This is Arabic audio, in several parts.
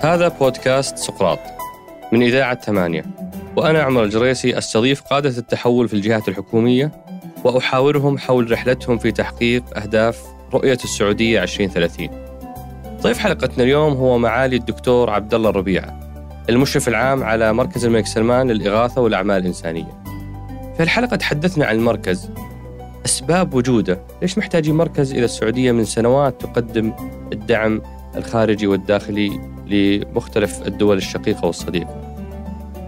هذا بودكاست سقراط من إذاعة ثمانية وأنا عمر الجريسي أستضيف قادة التحول في الجهات الحكومية وأحاورهم حول رحلتهم في تحقيق أهداف رؤية السعودية 2030 ضيف حلقتنا اليوم هو معالي الدكتور عبد الله الربيعة المشرف العام على مركز الملك سلمان للإغاثة والأعمال الإنسانية. في الحلقة تحدثنا عن المركز أسباب وجوده. ليش محتاجين مركز إلى السعودية من سنوات تقدم الدعم الخارجي والداخلي لمختلف الدول الشقيقة والصديقة؟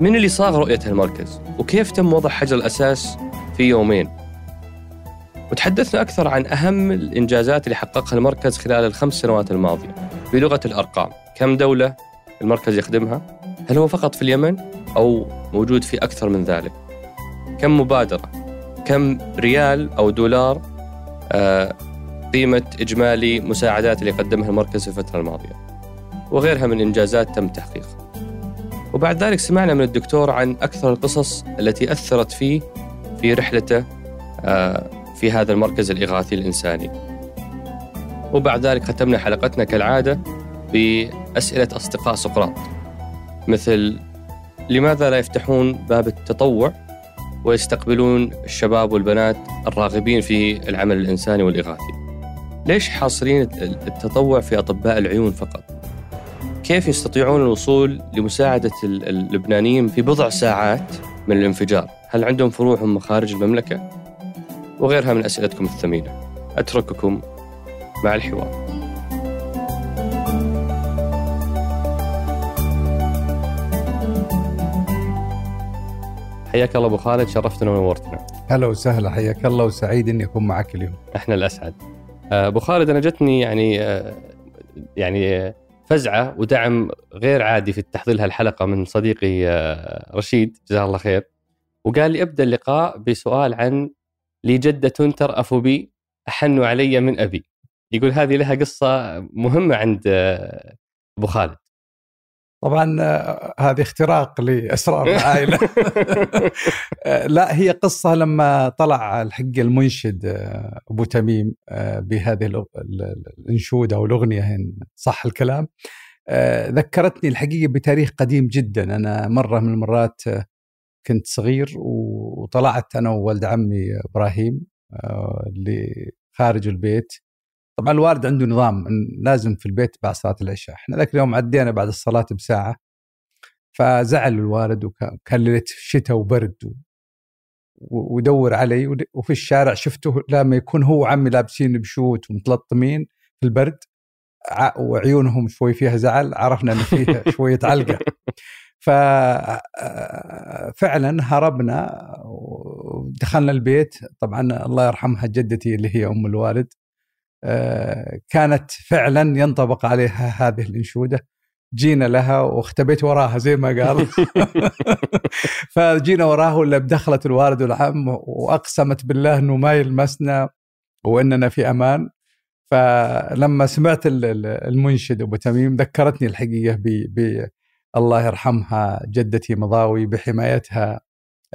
من اللي صاغ رؤية المركز وكيف تم وضع حجر الأساس في يومين؟ وتحدثنا أكثر عن أهم الإنجازات اللي حققها المركز خلال الخمس سنوات الماضية بلغة الأرقام. كم دولة المركز يخدمها؟ هل هو فقط في اليمن أو موجود في أكثر من ذلك؟ كم مبادرة؟ كم ريال أو دولار آه، قيمة إجمالي مساعدات اللي قدمها المركز في الفترة الماضية وغيرها من إنجازات تم تحقيقها. وبعد ذلك سمعنا من الدكتور عن أكثر القصص التي أثرت فيه في رحلته آه، في هذا المركز الإغاثي الإنساني. وبعد ذلك ختمنا حلقتنا كالعادة بأسئلة أصدقاء سقراط مثل لماذا لا يفتحون باب التطوع؟ ويستقبلون الشباب والبنات الراغبين في العمل الإنساني والإغاثي ليش حاصرين التطوع في أطباء العيون فقط؟ كيف يستطيعون الوصول لمساعدة اللبنانيين في بضع ساعات من الانفجار؟ هل عندهم فروعهم خارج المملكة؟ وغيرها من أسئلتكم الثمينة أترككم مع الحوار حياك الله أبو خالد شرفتنا ونورتنا هلا وسهلا حياك الله وسعيد إني أكون معك اليوم. إحنا الأسعد. آه، أبو خالد أنا جتني يعني آه، يعني فزعة ودعم غير عادي في تحضير هالحلقة من صديقي آه، رشيد. جزاه الله خير. وقال لي ابدأ اللقاء بسؤال عن لي جدة ترأف بي أحن علي من أبي. يقول هذه لها قصة مهمة عند أبو خالد. طبعا آه، هذه اختراق لاسرار العائلة. آه، لا هي قصة لما طلع الحق المنشد آه، أبو تميم بهذه الانشوده أو الأغنية ان صح الكلام. ذكرتني الحقيقة بتاريخ قديم جدا. أنا مرة من المرات كنت صغير وطلعت أنا وولد عمي إبراهيم لخارج البيت. طبعا الوالد عنده نظام لازم في البيت بعد صلاة العشاء. إحنا ذاك اليوم عدينا بعد الصلاة بساعة فزعل الوالد وكان ليله شتاء وبرد ودور علي وفي الشارع شفته لما يكون هو وعمي لابسين بشوت ومتلطمين في البرد وعيونهم شوي فيها زعل عرفنا إن فيها شوية علقة. ففعلا هربنا ودخلنا البيت. طبعا الله يرحمها جدتي اللي هي أم الوالد. كانت فعلا ينطبق عليها هذه الإنشودة. جينا لها واختبيت وراها زي ما قال. فجينا وراها ولا بدخلت الوالد والعم وأقسمت بالله إنه ما يلمسنا وإننا في أمان. فلما سمعت المنشد أبو تميم ذكرتني الحقيقة ب الله يرحمها جدتي مضاوي بحمايتها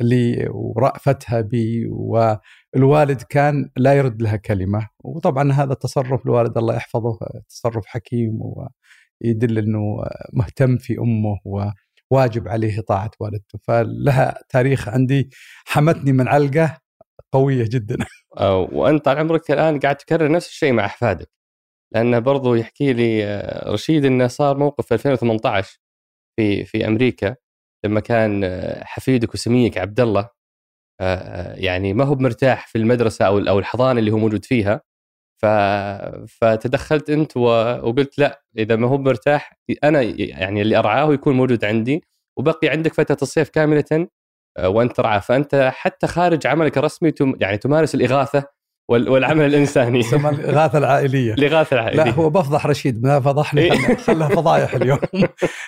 لي ورأفتها بي والوالد كان لا يرد لها كلمة وطبعا هذا تصرف الوالد الله يحفظه تصرف حكيم ويدل أنه مهتم في أمه وواجب عليه طاعة والدته. فلها تاريخ عندي حمتني من علقة قوية جدا. وأنت طال عمرك الآن قاعد تكرر نفس الشيء مع أحفادك لأنه برضو يحكي لي آه، رشيد أنه صار موقف في 2018 في في أمريكا لما كان آه، حفيدك وسميك عبد الله آه، آه، يعني ما هو مرتاح في المدرسة أو أو الحضانة اللي هو موجود فيها. فتدخلت أنت وقلت لا إذا ما هو مرتاح أنا يعني اللي أرعاه يكون موجود عندي وبقي عندك فترة الصيف كاملة وأنت ترعاه فأنت حتى خارج عملك الرسمي. يعني تمارس الإغاثة والعمل الإنساني. يسمى الإغاثة العائلية. الإغاثة العائلية. لا هو بفضح رشيد ما فضحني. إيه. خلها فضايح اليوم.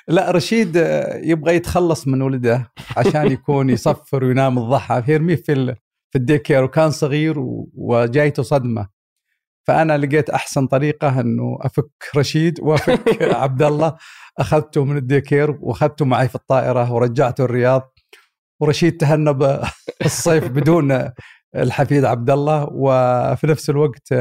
لا رشيد يبغى يتخلص من ولده عشان يكون يصفر وينام الضحى. فيرميه في في الديكير وكان صغير وجايته صدمة. فأنا لقيت أحسن طريقة أنه أفك رشيد وأفك عبد الله أخذته من الديكير وأخذته معي في الطائرة ورجعته الرياض. ورشيد تهنى بالصيف بدون الحفيد عبد الله وفي نفس الوقت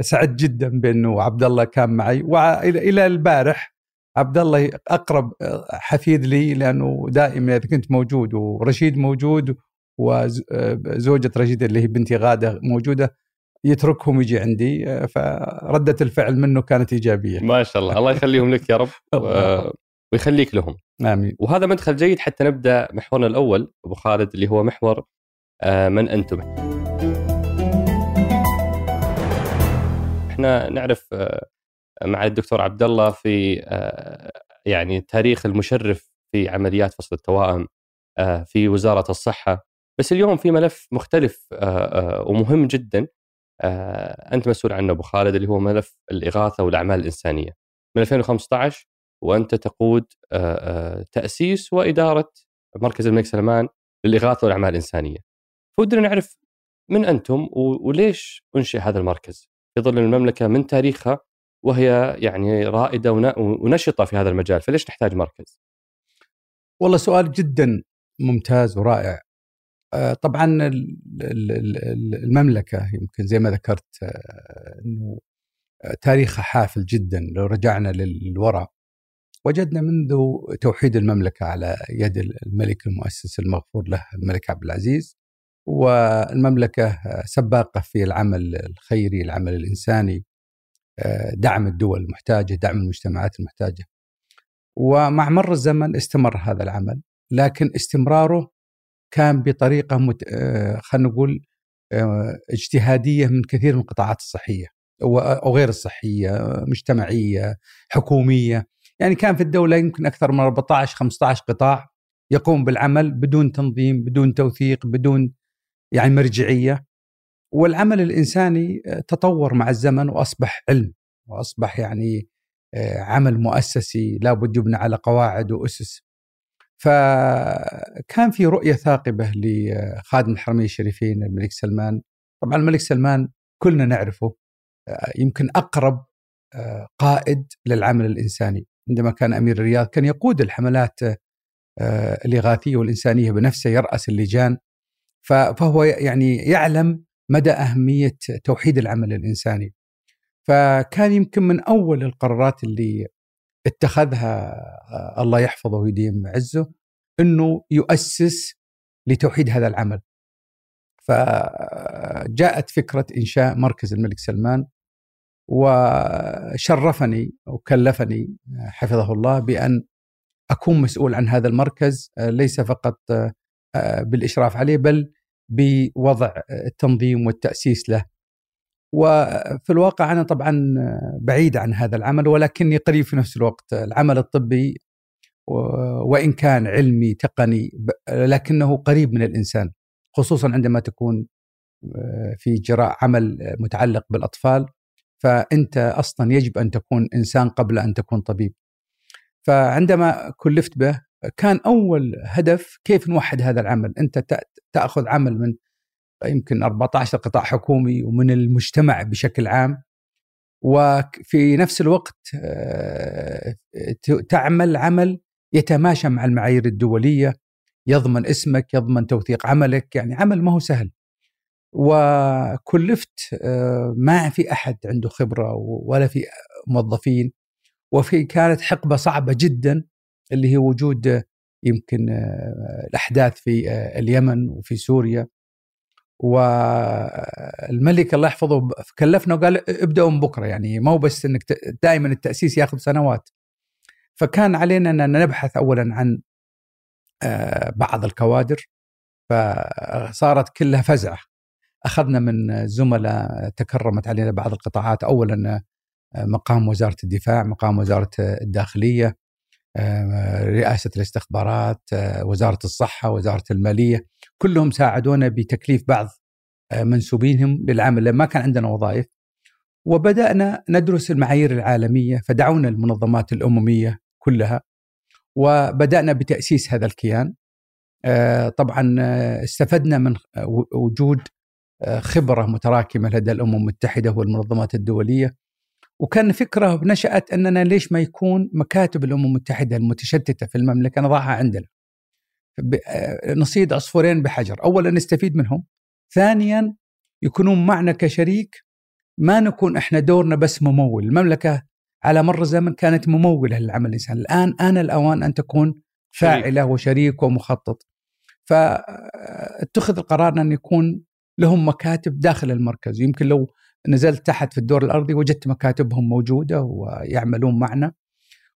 سعدت جدا بأنه عبد الله كان معي والى البارح عبد الله اقرب حفيد لي لأنه دائما إذا كنت موجود ورشيد موجود وزوجة رشيد اللي هي بنتي غادة موجودة يتركهم ويجي عندي فردة الفعل منه كانت إيجابية. ما شاء الله الله يخليهم لك يا رب ويخليك لهم. آمين. وهذا مدخل جيد حتى نبدأ محورنا الأول أبو خالد اللي هو محور آه، من أنتم. إحنا نعرف آه، مع الدكتور عبد الله في آه، يعني التاريخ المشرف في عمليات فصل التوائم في وزارة الصحة بس اليوم في ملف مختلف ومهم جدا أنت مسؤول عنه أبو خالد اللي هو ملف الإغاثة والأعمال الإنسانية من 2015 وأنت تقود تأسيس وإدارة مركز الملك سلمان للإغاثة والأعمال الإنسانية. فودنا نعرف من أنتم وليش أنشئ هذا المركز؟ في ظل المملكة من تاريخها وهي يعني رائدة ونشطة في هذا المجال فليش نحتاج مركز؟ والله سؤال جدا ممتاز ورائع. آه، طبعا المملكة يمكن زي ما ذكرت آه، إنه تاريخها حافل جدا. لو رجعنا للوراء وجدنا منذ توحيد المملكة على يد الملك المؤسس المغفور له الملك عبد العزيز والمملكة سباقة في العمل الخيري، العمل الإنساني، دعم الدول المحتاجة، دعم المجتمعات المحتاجة. ومع مر الزمن استمر هذا العمل، لكن استمراره كان بطريقة مت... آه، خلينا نقول آه، اجتهادية من كثير من القطاعات الصحية أو غير الصحية مجتمعية حكومية يعني كان في الدولة يمكن أكثر من 14 15 قطاع يقوم بالعمل بدون تنظيم بدون توثيق بدون يعني مرجعية. والعمل الإنساني آه، تطور مع الزمن وأصبح علم وأصبح يعني عمل مؤسسي لابد يبنى على قواعد وأسس. فكان في رؤية ثاقبة لخادم الحرمين الشريفين الملك سلمان. طبعا الملك سلمان كلنا نعرفه يمكن أقرب قائد للعمل الإنساني. عندما كان أمير الرياض كان يقود الحملات الإغاثية والإنسانية بنفسه يرأس اللجان. فهو يعني يعلم مدى أهمية توحيد العمل الإنساني فكان يمكن من أول القرارات اللي اتخذها آه، الله يحفظه ويديم عزه إنه يؤسس لتوحيد هذا العمل. فجاءت فكرة إنشاء مركز الملك سلمان وشرفني وكلفني حفظه الله بأن أكون مسؤول عن هذا المركز آه، ليس فقط آه، بالإشراف عليه بل بوضع التنظيم والتأسيس له. وفي الواقع أنا طبعا بعيد عن هذا العمل ولكني قريب في نفس الوقت. العمل الطبي وإن كان علمي تقني لكنه قريب من الإنسان خصوصا عندما تكون آه، في جراء عمل متعلق بالأطفال. فأنت أصلا يجب أن تكون إنسان قبل أن تكون طبيب. فعندما كلفت به كان أول هدف كيف نوحد هذا العمل، أنت تأخذ عمل من يمكن 14 قطاع حكومي ومن المجتمع بشكل عام وفي نفس الوقت آه، تعمل عمل يتماشى مع المعايير الدولية يضمن اسمك يضمن توثيق عملك يعني عمل ما هو سهل. وكلفت آه، ما في أحد عنده خبرة ولا في موظفين وفي كانت حقبة صعبة جدا اللي هي وجود يمكن آه، الأحداث في اليمن وفي سوريا. والملك الله يحفظه كلفنا وقال ابدأوا من بكرة يعني مو بس إنك دائما التأسيس ياخذ سنوات. فكان علينا ان نبحث اولا عن آه، بعض الكوادر فصارت كلها فزعة. أخذنا من زملاء تكرمت علينا بعض القطاعات. اولا آه، مقام وزارة الدفاع مقام وزارة الداخلية. آه، رئاسة الاستخبارات وزارة الصحة وزارة المالية كلهم ساعدونا بتكليف بعض منسوبينهم للعمل لما كان عندنا وظائف. وبدأنا ندرس المعايير العالمية فدعونا المنظمات الأممية كلها وبدأنا بتأسيس هذا الكيان. طبعا استفدنا من وجود خبرة متراكمة لدى الأمم المتحدة والمنظمات الدولية. وكان فكره نشات اننا ليش ما يكون مكاتب الامم المتحده المتشتته في المملكه نضعها عندنا. نصيد عصفورين بحجر. اولا نستفيد منهم. ثانيا يكونون معنا كشريك. ما نكون إحنا دورنا بس ممول. المملكة على مر الزمن كانت ممولة للعمل الإنساني. الآن آن الأوان أن تكون فاعلة وشريك ومخطط. فاتخذ القرار أن يكون لهم مكاتب داخل المركز. يمكن لو نزلت تحت في الدور الأرضي وجدت مكاتبهم موجودة ويعملون معنا.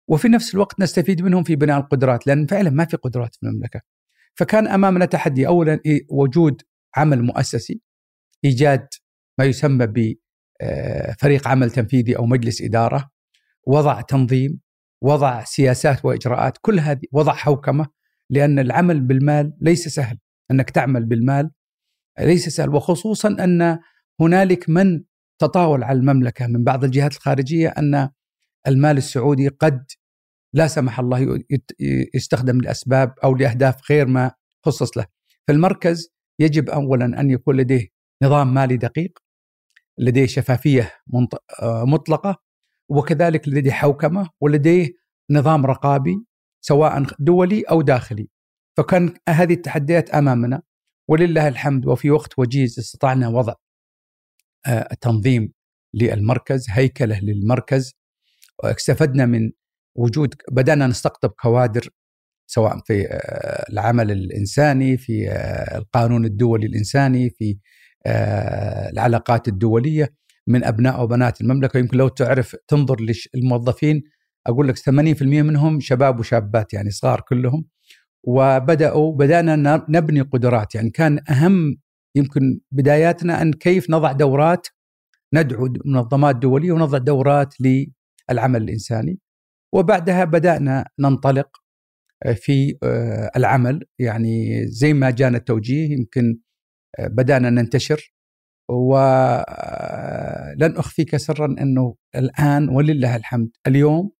وفي نفس الوقت نستفيد منهم في بناء القدرات لأن فعلا ما في قدرات في المملكة. فكان أمامنا تحدي. اولا وجود عمل مؤسسي إيجاد ما يسمى بفريق آه، عمل تنفيذي أو مجلس إدارة. وضع تنظيم وضع سياسات وإجراءات كل هذه وضع حوكمة لأن العمل بالمال ليس سهل. أنك تعمل بالمال ليس سهل. وخصوصا أن هنالك من تطاول على المملكة من بعض الجهات الخارجية أن المال السعودي قد لا سمح الله يستخدم لأسباب أو لأهداف غير ما خصص له. فالمركز يجب اولا أن يكون لديه نظام مالي دقيق لديه شفافية آه، مطلقة وكذلك لديه حوكمة ولديه نظام رقابي سواء دولي أو داخلي. فكان هذه التحديات أمامنا ولله الحمد وفي وقت وجيز استطعنا وضع تنظيم للمركز هيكلة للمركز. استفدنا من وجود بدأنا نستقطب كوادر سواء في آه، العمل الإنساني في آه، القانون الدولي الإنساني في العلاقات الدولية من أبناء وبنات المملكة. يمكن لو تعرف تنظر للموظفين أقول لك 80% منهم شباب وشابات يعني صغار كلهم. وبدأوا بدأنا نبني قدرات. يعني كان أهم يمكن بداياتنا أن كيف نضع دورات ندعو منظمات دولية ونضع دورات للعمل الإنساني. وبعدها بدأنا ننطلق في آه، العمل. يعني زي ما جانا التوجيه يمكن آه، بدأنا ننتشر. ولن آه، أخفيك سرا أنه الآن ولله الحمد اليوم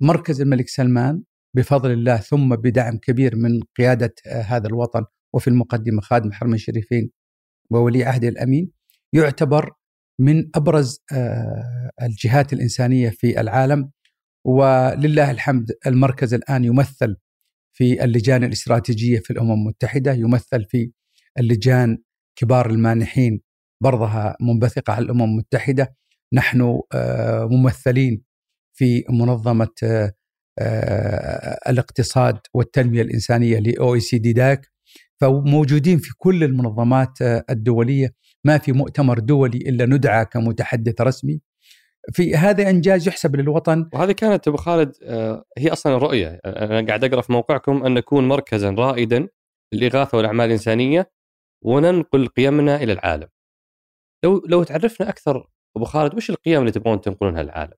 مركز الملك سلمان بفضل الله ثم بدعم كبير من قيادة هذا الوطن وفي المقدمة خادم حرمين الشريفين وولي عهده الأمين يعتبر من أبرز آه، الجهات الإنسانية في العالم ولله الحمد المركز الآن يمثل في اللجان الاستراتيجية في الأمم المتحدة يمثل في اللجان كبار المانحين برضها منبثقة على الأمم المتحدة. نحن آه، ممثلين في منظمة آه، الاقتصاد والتنمية الإنسانية لاو اي سي دي داك فموجودين في كل المنظمات آه، الدولية ما في مؤتمر دولي إلا ندعى كمتحدث رسمي في هذا إنجاز يحسب للوطن وهذه كانت أبو خالد آه، هي أصلا الرؤية أنا قاعد أقرأ في موقعكم أن نكون مركزا رائدا للإغاثة والأعمال الإنسانية وننقل قيمنا إلى العالم. لو لو تعرفنا أكثر أبو خالد وش القيم اللي تبغون تنقلونها للعالم؟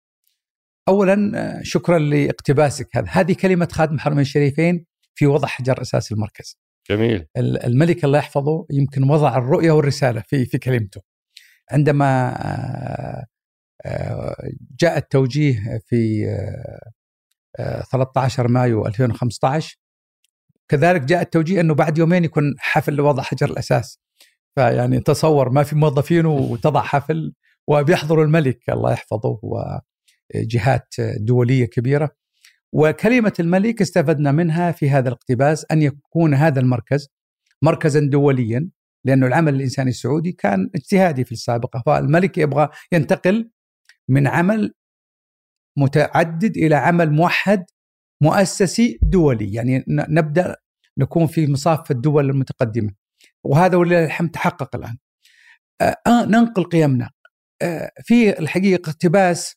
اولا آه، شكرا لاقتباسك هذا هذه كلمة خادم حرمين الشريفين في وضع حجر أساس المركز. جميل. الملك الله يحفظه يمكن وضع الرؤية والرسالة في في كلمته. عندما آه، آه، جاء التوجيه في 13 آه، مايو 2015 كذلك جاء التوجيه إنه بعد يومين يكون حفل لوضع حجر الأساس. فيعني تصور ما في موظفين وتضع حفل وبيحضر الملك الله يحفظه وجهات دولية كبيرة. وكلمة الملك استفدنا منها في هذا الاقتباس أن يكون هذا المركز مركزا دوليا لأنه العمل الإنساني السعودي كان اجتهادي في السابقة فالملك يبغى ينتقل من عمل متعدد إلى عمل موحد مؤسسي دولي. يعني نبدأ نكون في مصاف الدول المتقدمة. وهذا ولله الحمد تحقق الآن. آه، ننقل قيمنا. آه في الحقيقة اقتباس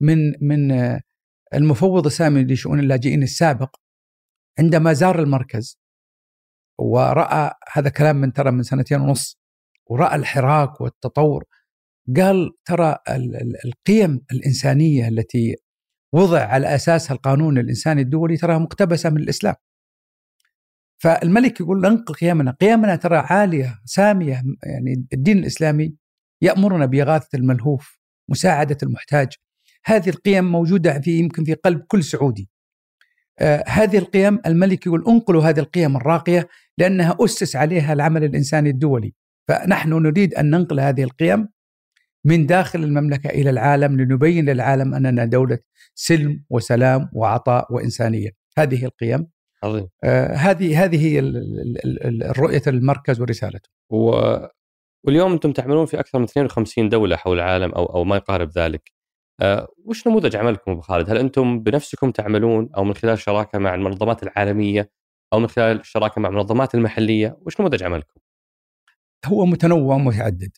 من من آه المفوض السامي لشؤون اللاجئين السابق عندما زار المركز ورأى هذا كلام من ترى من سنتين ونص ورأى الحراك والتطور قال ترى القيم الإنسانية التي وضع على أساسها القانون الإنساني الدولي تراها مقتبسة من الإسلام. فالملك يقول ننقل قيمنا قيمنا ترى عالية سامية يعني الدين الإسلامي يأمرنا بإغاثة الملهوف مساعدة المحتاج هذه القيم موجودة في يمكن في قلب كل سعودي. آه هذه القيم الملك يقول انقلوا هذه القيم الراقية لأنها أسس عليها العمل الإنساني الدولي. فنحن نريد أن ننقل هذه القيم من داخل المملكة إلى العالم لنبين للعالم أننا دولة سلم وسلام وعطاء وإنسانية. هذه القيم. عظيم. آه هذه هذه هي الرؤية المركز ورسالته. و واليوم أنتم تعملون في أكثر من 52 دولة حول العالم أو أو ما يقارب ذلك. أه وش نموذج عملكم أبو خالد؟ هل أنتم بنفسكم تعملون أو من خلال شراكة مع المنظمات العالمية أو من خلال الشراكه مع المنظمات المحلية؟ وش نموذج عملكم؟ هو متنوع ومتعدد.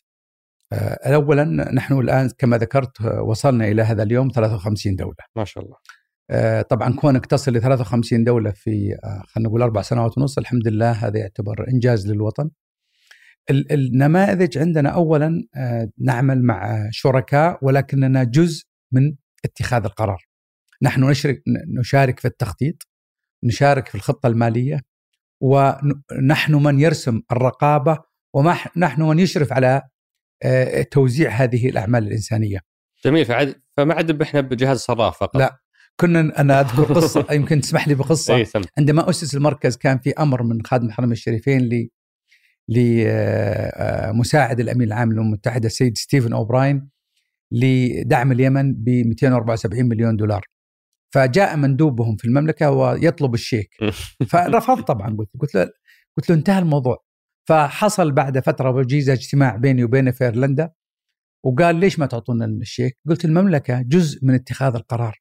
أه اولا نحن الآن كما ذكرت وصلنا إلى هذا اليوم 53 دولة. ما شاء الله. أه طبعا كونك تصل ل 53 دولة في خلينا نقول أربع سنوات ونص الحمد لله هذا يعتبر إنجاز للوطن. النماذج عندنا اولا آه، نعمل مع شركاء ولكننا جزء من اتخاذ القرار. نحن نشرك نشارك في التخطيط، نشارك في الخطة المالية ونحن من يرسم الرقابة ونحن من يشرف على آه، توزيع هذه الأعمال الإنسانية. جميل فما عاد إحنا بجهاز صراف فقط. لا كنا أنا أذكر قصة يمكن تسمح لي بقصة عندما أسس المركز كان في أمر من خادم الحرمين الشريفين لمساعد الأمين العام للامم المتحده السيد ستيفن أوبراين لدعم اليمن ب 274 مليون دولار. فجاء مندوبهم في المملكة ويطلب الشيك. فرفضت طبعا. قلت قلت له قلت له انتهى الموضوع. فحصل بعد فترة وجيزة اجتماع بيني وبينه في إيرلندا. وقال ليش ما تعطونا الشيك؟ قلت المملكة جزء من اتخاذ القرار.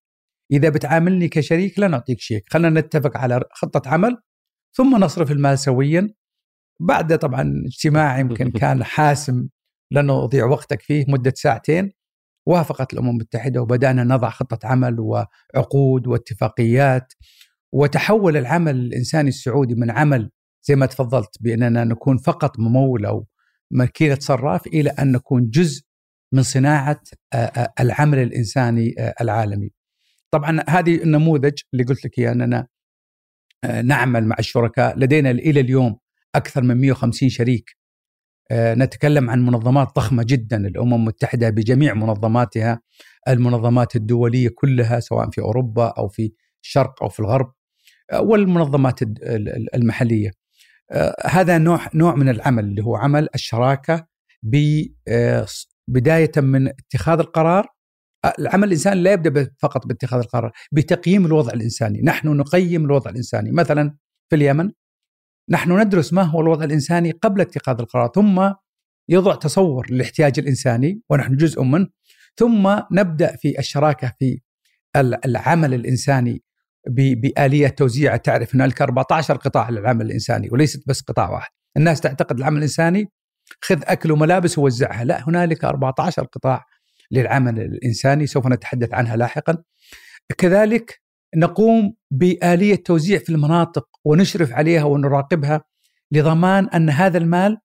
إذا بتعاملني كشريك لا نعطيك شيك. خلينا نتفق على خطة عمل ثم نصرف المال سويا. بعد طبعا اجتماع يمكن كان حاسم لن أضيع وقتك فيه مدة ساعتين. وافقت الأمم المتحدة وبدأنا نضع خطة عمل وعقود واتفاقيات وتحول العمل الإنساني السعودي من عمل زي ما تفضلت بأننا نكون فقط ممول أو ماكينه صراف إلى أن نكون جزء من صناعة العمل الإنساني العالمي. طبعا هذه النموذج اللي قلت لك إياه أننا نعمل مع الشركاء لدينا إلى اليوم أكثر من 150 شريك نتكلم عن منظمات ضخمة جدا. الأمم المتحدة بجميع منظماتها المنظمات الدولية كلها سواء في أوروبا أو في الشرق أو في الغرب آه، والمنظمات المحلية. آه، هذا نوع نوع من العمل اللي هو عمل الشراكة بداية من اتخاذ القرار. العمل الإنساني لا يبدأ فقط باتخاذ القرار بتقييم الوضع الإنساني. نحن نقيم الوضع الإنساني. مثلا في اليمن نحن ندرس ما هو الوضع الإنساني قبل اتخاذ القرار ثم يضع تصور للاحتياج الإنساني ونحن جزء منه ثم نبدأ في الشراكة في العمل الإنساني بآلية توزيع. تعرف هنالك 14 قطاع للعمل الإنساني وليست بس قطاع واحد. الناس تعتقد العمل الإنساني خذ أكل وملابس ووزعها. لا هنالك 14 قطاع للعمل الإنساني سوف نتحدث عنها لاحقا. كذلك نقوم بآلية توزيع في المناطق ونشرف عليها ونراقبها لضمان أن هذا المال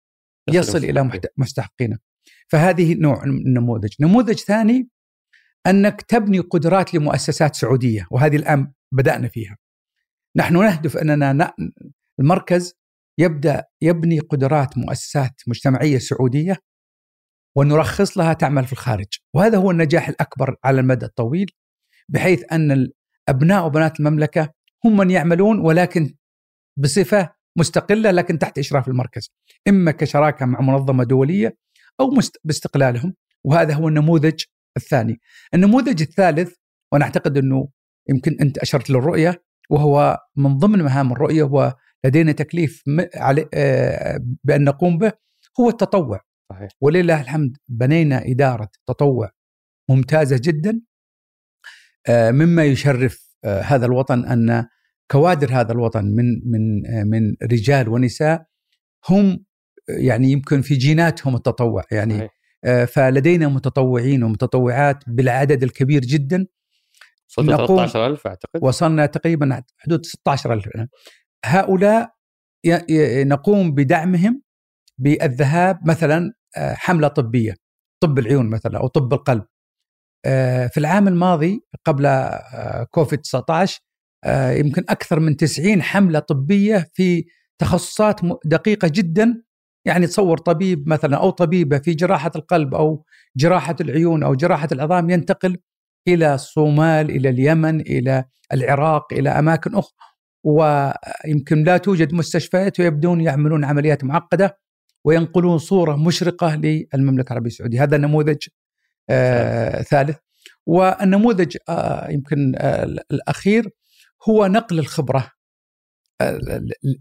يصل إلى مستحقينه. فهذه نوع من النموذج. نموذج ثاني أنك تبني قدرات لمؤسسات سعودية وهذه الآن بدأنا فيها. نحن نهدف أننا المركز يبدأ يبني قدرات مؤسسات مجتمعية سعودية ونرخص لها تعمل في الخارج. وهذا هو النجاح الأكبر على المدى الطويل بحيث أن أبناء وبنات المملكة هم من يعملون ولكن بصفة مستقلة لكن تحت إشراف المركز إما كشراكة مع منظمة دولية أو باستقلالهم وهذا هو النموذج الثاني. النموذج الثالث وأنا اعتقد إنه يمكن أنت أشرت للرؤية وهو من ضمن مهام الرؤية ولدينا تكليف آه، بأن نقوم به هو التطوع. صحيح. ولله الحمد بنينا إدارة تطوع ممتازة جدا مما يشرف آه، هذا الوطن أن كوادر هذا الوطن من من آه، من رجال ونساء هم يعني يمكن في جيناتهم التطوع يعني صحيح. فلدينا متطوعين ومتطوعات بالعدد الكبير جدا. وصلنا 13000 أعتقد. وصلنا تقريبا حدود 16000 هؤلاء نقوم بدعمهم بالذهاب مثلا حملة طبية طب العيون مثلا أو طب القلب. آه، في العام الماضي قبل آه، كوفيد 19 آه، يمكن أكثر من 90 حملة طبية في تخصصات دقيقة جدا. يعني تصور طبيب مثلا أو طبيبة في جراحة القلب أو جراحة العيون أو جراحة العظام ينتقل إلى الصومال إلى اليمن إلى العراق إلى أماكن أخرى ويمكن لا توجد مستشفيات ويبدون يعملون عمليات معقدة وينقلون صورة مشرقة للمملكة العربية السعودية. هذا نموذج آه ثالث. والنموذج آه يمكن آه الأخير هو نقل الخبرة آه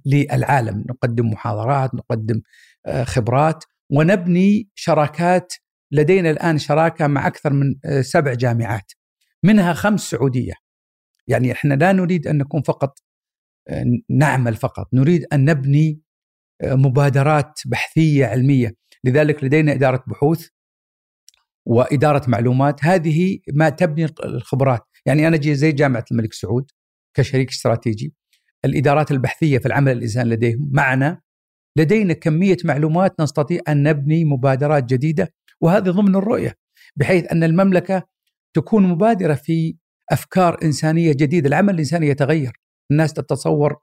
للعالم. نقدم محاضرات نقدم آه خبرات ونبني شراكات. لدينا الآن شراكة مع أكثر من آه، سبع جامعات منها خمس سعودية. يعني إحنا لا نريد أن نكون فقط آه، نعمل فقط. نريد أن نبني آه، مبادرات بحثية علمية. لذلك لدينا إدارة بحوث وإدارة معلومات هذه ما تبني الخبرات يعني أنا جي زي جامعة الملك سعود كشريك استراتيجي الإدارات البحثية في العمل الانساني لديهم معنا لدينا كمية معلومات نستطيع أن نبني مبادرات جديدة وهذه ضمن الرؤية بحيث أن المملكة تكون مبادرة في أفكار إنسانية جديدة، العمل الإنساني يتغير، الناس تتصور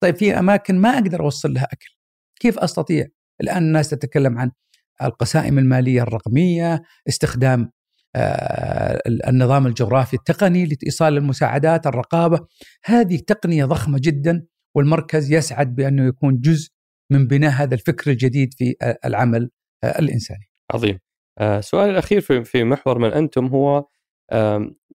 طيب في أماكن ما أقدر أوصل لها أكل، كيف أستطيع؟ الآن الناس تتكلم عن القسائم المالية الرقمية، استخدام آه، النظام الجغرافي التقني لإيصال المساعدات، الرقابة، هذه تقنية ضخمة جدا والمركز يسعد بأنه يكون جزء من بناء هذا الفكر الجديد في العمل الإنساني. عظيم. السؤال آه، الأخير في محور من أنتم هو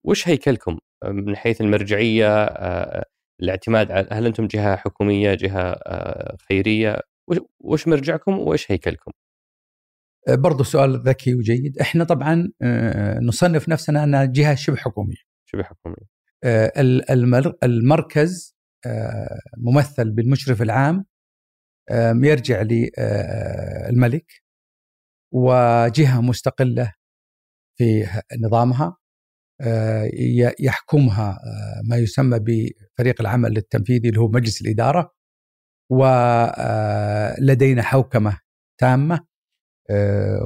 وش هيكلكم من حيث المرجعية آه، الاعتماد على هل أنتم جهة حكومية جهة آه، خيرية وش مرجعكم وايش هيكلكم؟ برضو سؤال ذكي وجيد. إحنا طبعا نصنف نفسنا اننا جهة شبه حكومية. شبه حكومية. المركز ممثل بالمشرف العام يرجع للملك وجهة مستقلة في نظامها آه، يحكمها آه، ما يسمى بفريق العمل التنفيذي اللي هو مجلس الإدارة ولدينا آه، حوكمة تامة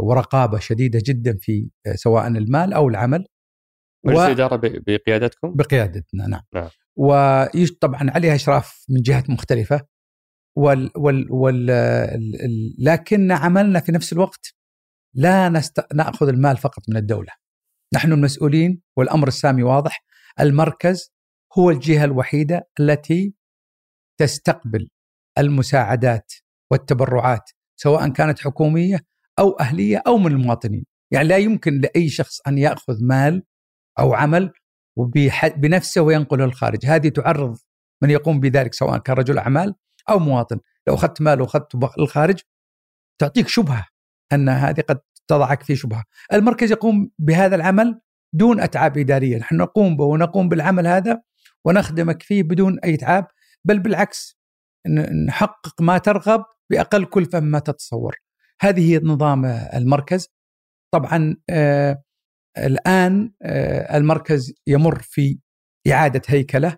ورقابة شديدة جدا في سواء المال أو العمل مجلس الاداره بقيادتكم؟ بقيادتنا نعم, نعم. وطبعا عليها أشراف من جهات مختلفة وال وال وال لكن عملنا في نفس الوقت لا نست... نأخذ المال فقط من الدولة. نحن المسؤولين والأمر السامي واضح، المركز هو الجهة الوحيدة التي تستقبل المساعدات والتبرعات سواء كانت حكومية أو أهلية أو من المواطنين، يعني لا يمكن لأي شخص أن يأخذ مال أو عمل بنفسه وينقله للخارج، هذه تعرض من يقوم بذلك سواء كان رجل أعمال أو مواطن، لو أخذت مال وأخذته للخارج تعطيك شبهة أن هذه قد تضعك في شبهة. المركز يقوم بهذا العمل دون أتعاب إدارية، نحن نقوم به ونقوم بالعمل هذا ونخدمك فيه بدون أي اتعاب، بل بالعكس نحقق ما ترغب بأقل كلفه مما تتصور. هذه هي نظام المركز. طبعا آه الآن آه المركز يمر في إعادة هيكلة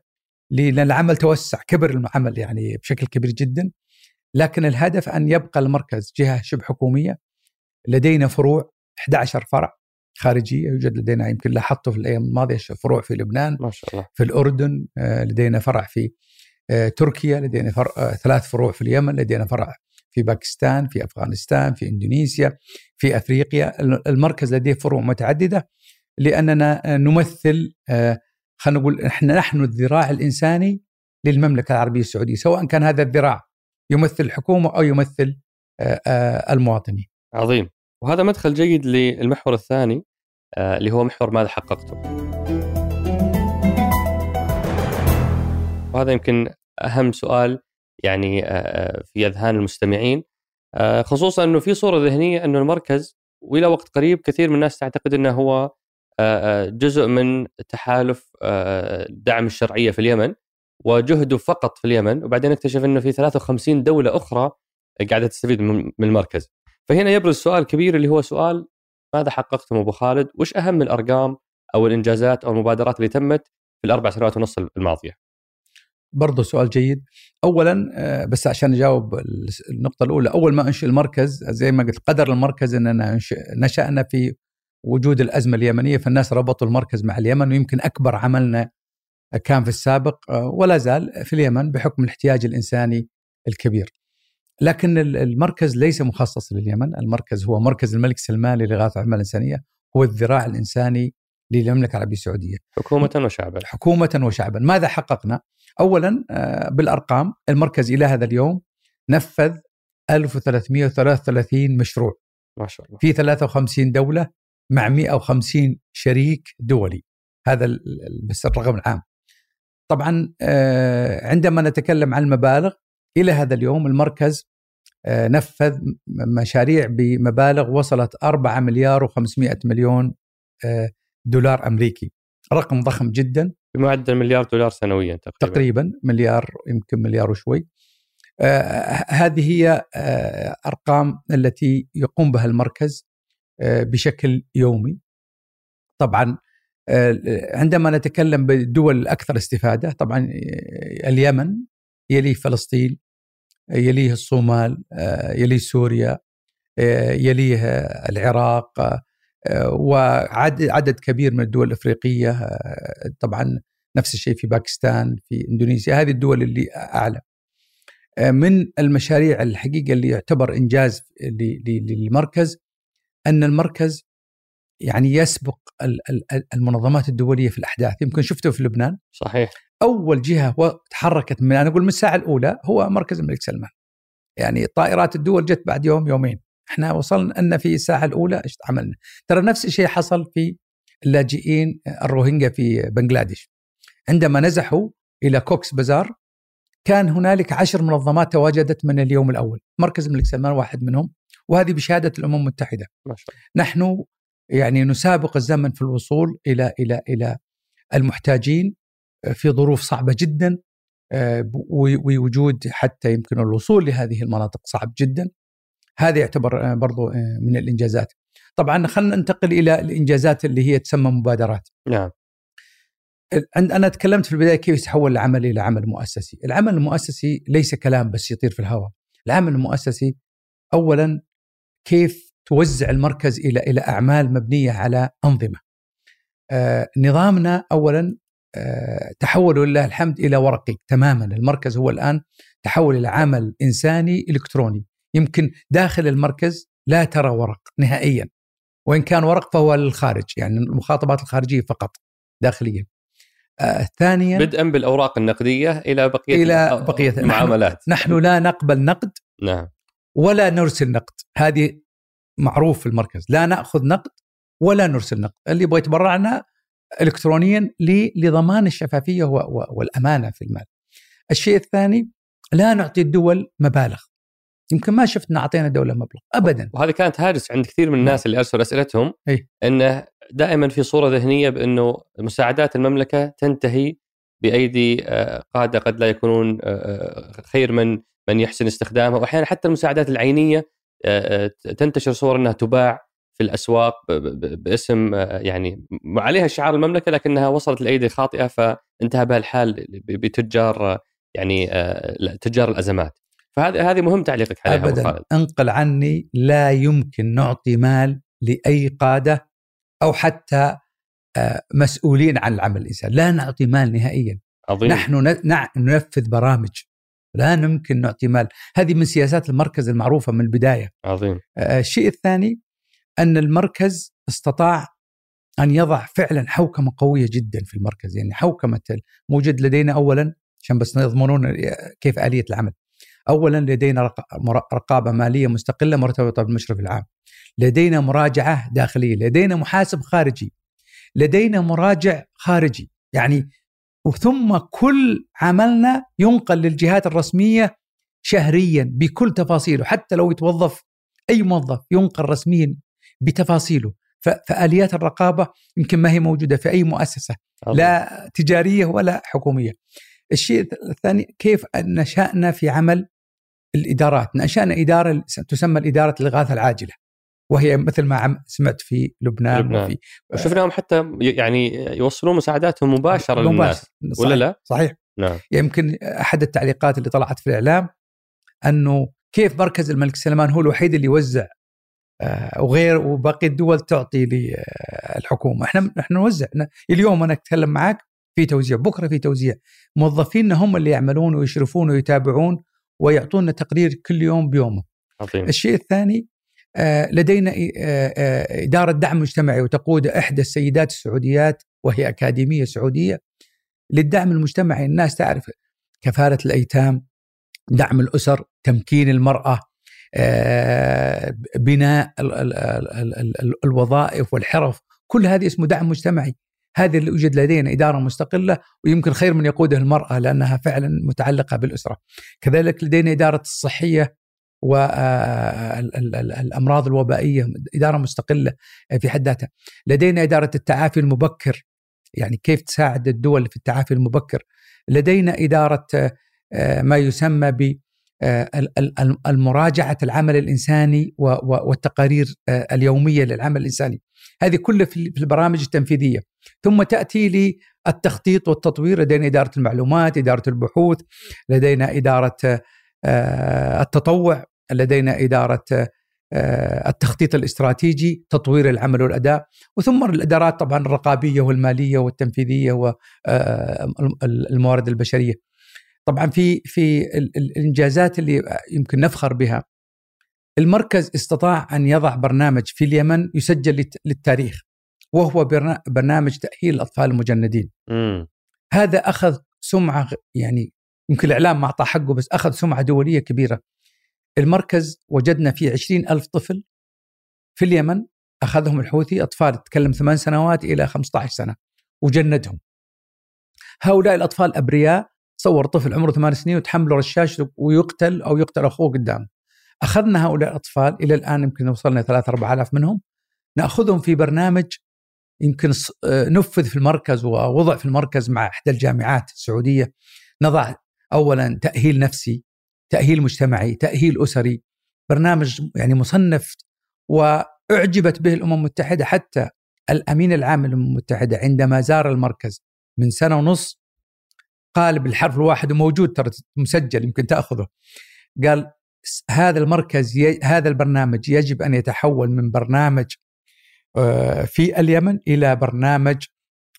لأن العمل توسع كبر العمل يعني بشكل كبير جدا لكن الهدف أن يبقى المركز جهة شبه حكومية لدينا فروع 11 فرع خارجية يوجد لدينا يمكن لاحظته في الأيام الماضية فروع في لبنان ما شاء الله في الأردن آه، لدينا فرع في تركيا لدينا فرع ثلاث فروع في اليمن لدينا فرع في باكستان في أفغانستان في إندونيسيا في أفريقيا. المركز لديه فروع متعددة لأننا نمثل خلينا نقول إحنا نحن الذراع الإنساني للمملكة العربية السعودية سواء كان هذا الذراع يمثل الحكومة أو يمثل المواطنين. عظيم. وهذا مدخل جيد للمحور الثاني آه، اللي هو محور ماذا حققتم. وهذا يمكن أهم سؤال يعني آه، آه، في أذهان المستمعين خصوصا إنه في صورة ذهنية إنه المركز وإلى وقت قريب كثير من الناس تعتقد إنه هو جزء من تحالف دعم الشرعية في اليمن وجهده فقط في اليمن وبعدين اكتشف إنه في 53 دولة أخرى قاعدة تستفيد من المركز فهنا يبرز سؤال كبير اللي هو سؤال ماذا حققتم أبو خالد؟ وش أهم الأرقام أو الإنجازات أو المبادرات اللي تمت في الأربع سنوات ونص الماضية؟ برضه سؤال جيد اولا آه، بس عشان أجاوب النقطة الأولى أول ما أنشئ المركز زي ما قلت قدر المركز اننا نشأنا في وجود الأزمة اليمنية فالناس ربطوا المركز مع اليمن ويمكن أكبر عملنا كان في السابق آه، ولا زال في اليمن بحكم الاحتياج الإنساني الكبير. لكن المركز ليس مخصص لليمن المركز هو مركز الملك سلمان للإغاثة والعمل الإنسانية هو الذراع الإنساني للمملكة العربية السعودية حكومة وشعبا. حكومة وشعبا. ماذا حققنا؟ أولا آه، بالأرقام المركز إلى هذا اليوم نفذ 1333 مشروع. ما شاء الله. في 53 دولة مع 150 شريك دولي. هذا بس الرقم العام. طبعا آه، عندما نتكلم عن المبالغ إلى هذا اليوم المركز آه، نفذ مشاريع بمبالغ وصلت 4 مليار و500 مليون دولار أمريكي. رقم ضخم جدا. بمعدل مليار دولار سنويا تقريبا. تقريبا مليار يمكن مليار وشوي. آه هذه هي آه ارقام التي يقوم بها المركز آه بشكل يومي. طبعا آه عندما نتكلم بالدول الأكثر استفادة طبعا آه، اليمن يليه فلسطين يليه الصومال آه، يليه سوريا يليه العراق وعدد عدد كبير من الدول الأفريقية طبعا نفس الشيء في باكستان في إندونيسيا هذه الدول اللي أعلى. من المشاريع الحقيقة اللي يعتبر إنجاز للمركز أن المركز يعني يسبق المنظمات الدولية في الأحداث. يمكن شفته في لبنان. صحيح. أول جهة تحركت من أنا أقول من الساعة الأولى هو مركز الملك سلمان. يعني طائرات الدول جت بعد يوم يومين. إحنا وصلنا أن في الساعة الأولى إيش عملنا؟ ترى نفس الشيء حصل في اللاجئين الروهينجا في بنغلاديش. عندما نزحوا إلى كوكس بازار كان هنالك عشر منظمات تواجدت من اليوم الأول. مركز الملك سلمان واحد منهم وهذه بشهادة الأمم المتحدة. ما شاء. نحن يعني نسابق الزمن في الوصول إلى إلى إلى المحتاجين في ظروف صعبة جدا آه، ووجود حتى يمكن الوصول لهذه المناطق صعب جدا. هذا يعتبر آه، برضو آه، من الإنجازات. طبعا خلينا ننتقل إلى الإنجازات اللي هي تسمى مبادرات. نعم. أنا تكلمت في البداية كيف يتحول العمل إلى عمل مؤسسي. العمل المؤسسي ليس كلام بس يطير في الهواء. العمل المؤسسي اولا كيف توزع المركز إلى إلى أعمال مبنية على أنظمة. آه نظامنا اولا آه، تحول لله الحمد إلى ورقي تماما. المركز هو الآن تحول إلى عمل إنساني إلكتروني. يمكن داخل المركز لا ترى ورق نهائيا. وإن كان ورق فهو للخارج يعني المخاطبات الخارجية فقط داخليا. آه ثانيا بدءا بالأوراق النقدية إلى بقية إلى بقية المعاملات نحن, نحن لا نقبل نقد نعم. ولا نرسل نقد. هذه معروف في المركز. لا نأخذ نقد ولا نرسل نقد. اللي يبغى يتبرع عنها الكترونيا لضمان الشفافية والأمانة في المال. الشيء الثاني لا نعطي الدول مبالغ. يمكن ما شفنا أعطينا دولة مبلغ ابدا. وهذه كانت هاجس عند كثير من الناس اللي أرسلوا أسئلتهم. إنه دائما في صورة ذهنية بأنه مساعدات المملكة تنتهي بأيدي آه، قادة قد لا يكونون آه، آه، خير من من يحسن استخدامها واحيانا حتى المساعدات العينية تنتشر صور إنها تباع في الأسواق باسم يعني عليها شعار المملكة لكنها وصلت لأيدي خاطئة فانتهى بها الحال بتجار يعني تجار الأزمات فهذه هذه مهم تعليقك عليها ابدا. انقل عني لا يمكن نعطي مال لأي قادة أو حتى آه، مسؤولين عن العمل الانساني لا نعطي مال نهائيا. عظيم. نحن ننفذ برامج. لا يمكن نعطي مال. هذه من سياسات المركز المعروفة من البداية. عظيم. الشيء الثاني أن المركز استطاع أن يضع فعلا حوكمة قوية جدا في المركز. يعني حوكمة موجود لدينا اولا عشان بس يضمنون كيف آلية العمل. اولا لدينا رقابة مالية مستقلة مرتبطة بالمشرف العام. لدينا مراجعة داخلية، لدينا محاسب خارجي. لدينا مراجع خارجي، يعني ثم كل عملنا ينقل للجهات الرسمية شهريا بكل تفاصيله حتى لو يتوظف أي موظف ينقل رسميا بتفاصيله فآليات الرقابة يمكن ما هي موجودة في أي مؤسسة لا تجارية ولا حكومية. الشيء الثاني كيف نشأنا في عمل الإدارات، نشأنا إدارة تسمى الإدارة الاغاثه العاجلة. وهي مثل ما سمعت في لبنان, لبنان. وفي شفناهم حتى يعني يوصلون مساعداتهم مباشرة للناس ولا لا؟ صحيح نعم يمكن أحد التعليقات اللي طلعت في الإعلام أنه كيف مركز الملك سلمان هو الوحيد اللي يوزع آه، وغير وباقي الدول تعطي للحكومه إحنا نحن نوزع اليوم أنا أتكلم معك في توزيع بكرة في توزيع موظفينا هم اللي يعملون ويشرفون ويتابعون ويعطونا تقرير كل يوم بيومه. عظيم. الشيء الثاني آه، لدينا آه، إدارة دعم مجتمعي وتقود إحدى السيدات السعوديات وهي أكاديمية سعودية للدعم المجتمعي. الناس تعرف كفالة الأيتام دعم الأسر تمكين المرأة آه، بناء الوظائف والحرف. كل هذه اسمه دعم مجتمعي. هذا اللي يوجد لدينا إدارة مستقلة ويمكن خير من يقودها المرأة لأنها فعلا متعلقة بالأسرة. كذلك لدينا إدارة الصحية والامراض الوبائية إدارة مستقلة في حد ذاتها. لدينا إدارة التعافي المبكر يعني كيف تساعد الدول في التعافي المبكر. لدينا إدارة آه، ما يسمى آه، المراجعة العمل الإنساني والتقارير آه، اليومية للعمل الإنساني. هذه كلها في البرامج التنفيذية. ثم تأتي للتخطيط والتطوير لدينا إدارة المعلومات إدارة البحوث لدينا إدارة التطوع لدينا إدارة التخطيط الاستراتيجي تطوير العمل والأداء وثم الإدارات طبعا الرقابية والمالية والتنفيذية والموارد البشرية. طبعا في في الإنجازات اللي يمكن نفخر بها المركز استطاع أن يضع برنامج في اليمن يسجل للتاريخ وهو برنامج تأهيل الأطفال المجندين. م. هذا أخذ سمعة يعني يمكن الإعلام ما اعطى حقه بس أخذ سمعة دولية كبيرة. المركز وجدنا فيه عشرين ألف طفل في اليمن أخذهم الحوثي أطفال تتكلم ثمان سنوات إلى 15 سنة وجندهم. هؤلاء الأطفال أبرياء تصور طفل عمره ثمان سنين وتحمله رشاش ويقتل أو يقتل أخوه قدامه. أخذنا هؤلاء الأطفال إلى الآن يمكن وصلنا 3 4000 منهم. نأخذهم في برنامج يمكن آه، نفذ في المركز ووضع في المركز مع إحدى الجامعات السعودية. نضع اولا تأهيل نفسي، تأهيل مجتمعي، تأهيل أسري، برنامج يعني مصنف وأعجبت به الأمم المتحدة حتى الأمين العام للأمم المتحدة عندما زار المركز من سنة ونص قال بالحرف الواحد وموجود ترى مسجل يمكن تأخذه. قال هذا المركز هذا البرنامج يجب أن يتحول من برنامج آه، في اليمن إلى برنامج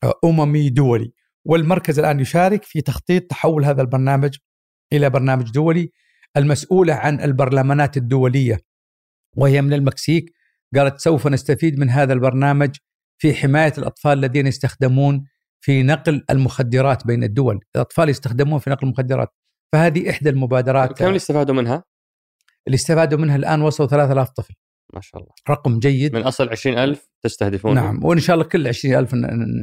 آه، أممي دولي. والمركز الآن يشارك في تخطيط تحول هذا البرنامج إلى برنامج دولي المسؤولة عن البرلمانات الدولية. وهي من المكسيك قالت سوف نستفيد من هذا البرنامج في حماية الأطفال الذين يستخدمون في نقل المخدرات بين الدول الأطفال يستخدمون في نقل المخدرات. فهذه إحدى المبادرات. كم اللي استفادوا منها؟ اللي استفادوا منها الآن وصلوا 3000 طفل. ما شاء الله. رقم جيد. من أصل 20000 تستهدفون نعم وإن شاء الله كل 20000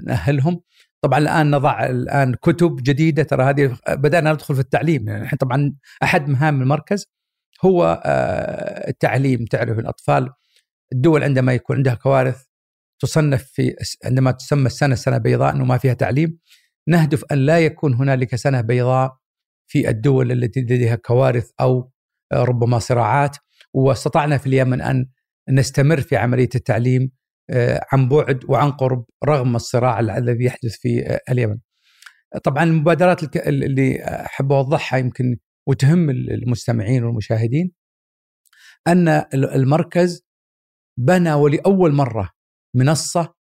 نأهلهم. طبعا الآن نضع الآن كتب جديدة ترى هذه بدأنا ندخل في التعليم. يعني إحنا طبعا أحد مهام المركز هو آه، التعليم. تعرف الأطفال الدول عندما يكون عندها كوارث تصنف في عندما تسمى السنة سنة بيضاء إنه ما فيها تعليم نهدف أن لا يكون هنالك سنة بيضاء في الدول التي لديها كوارث أو ربما صراعات واستطعنا في اليمن أن نستمر في عملية التعليم آه، عن بعد وعن قرب رغم الصراع الذي يحدث في اليمن. طبعا المبادرات اللي أحب أوضحها يمكن وتهم المستمعين والمشاهدين أن المركز بنى ولأول مرة منصة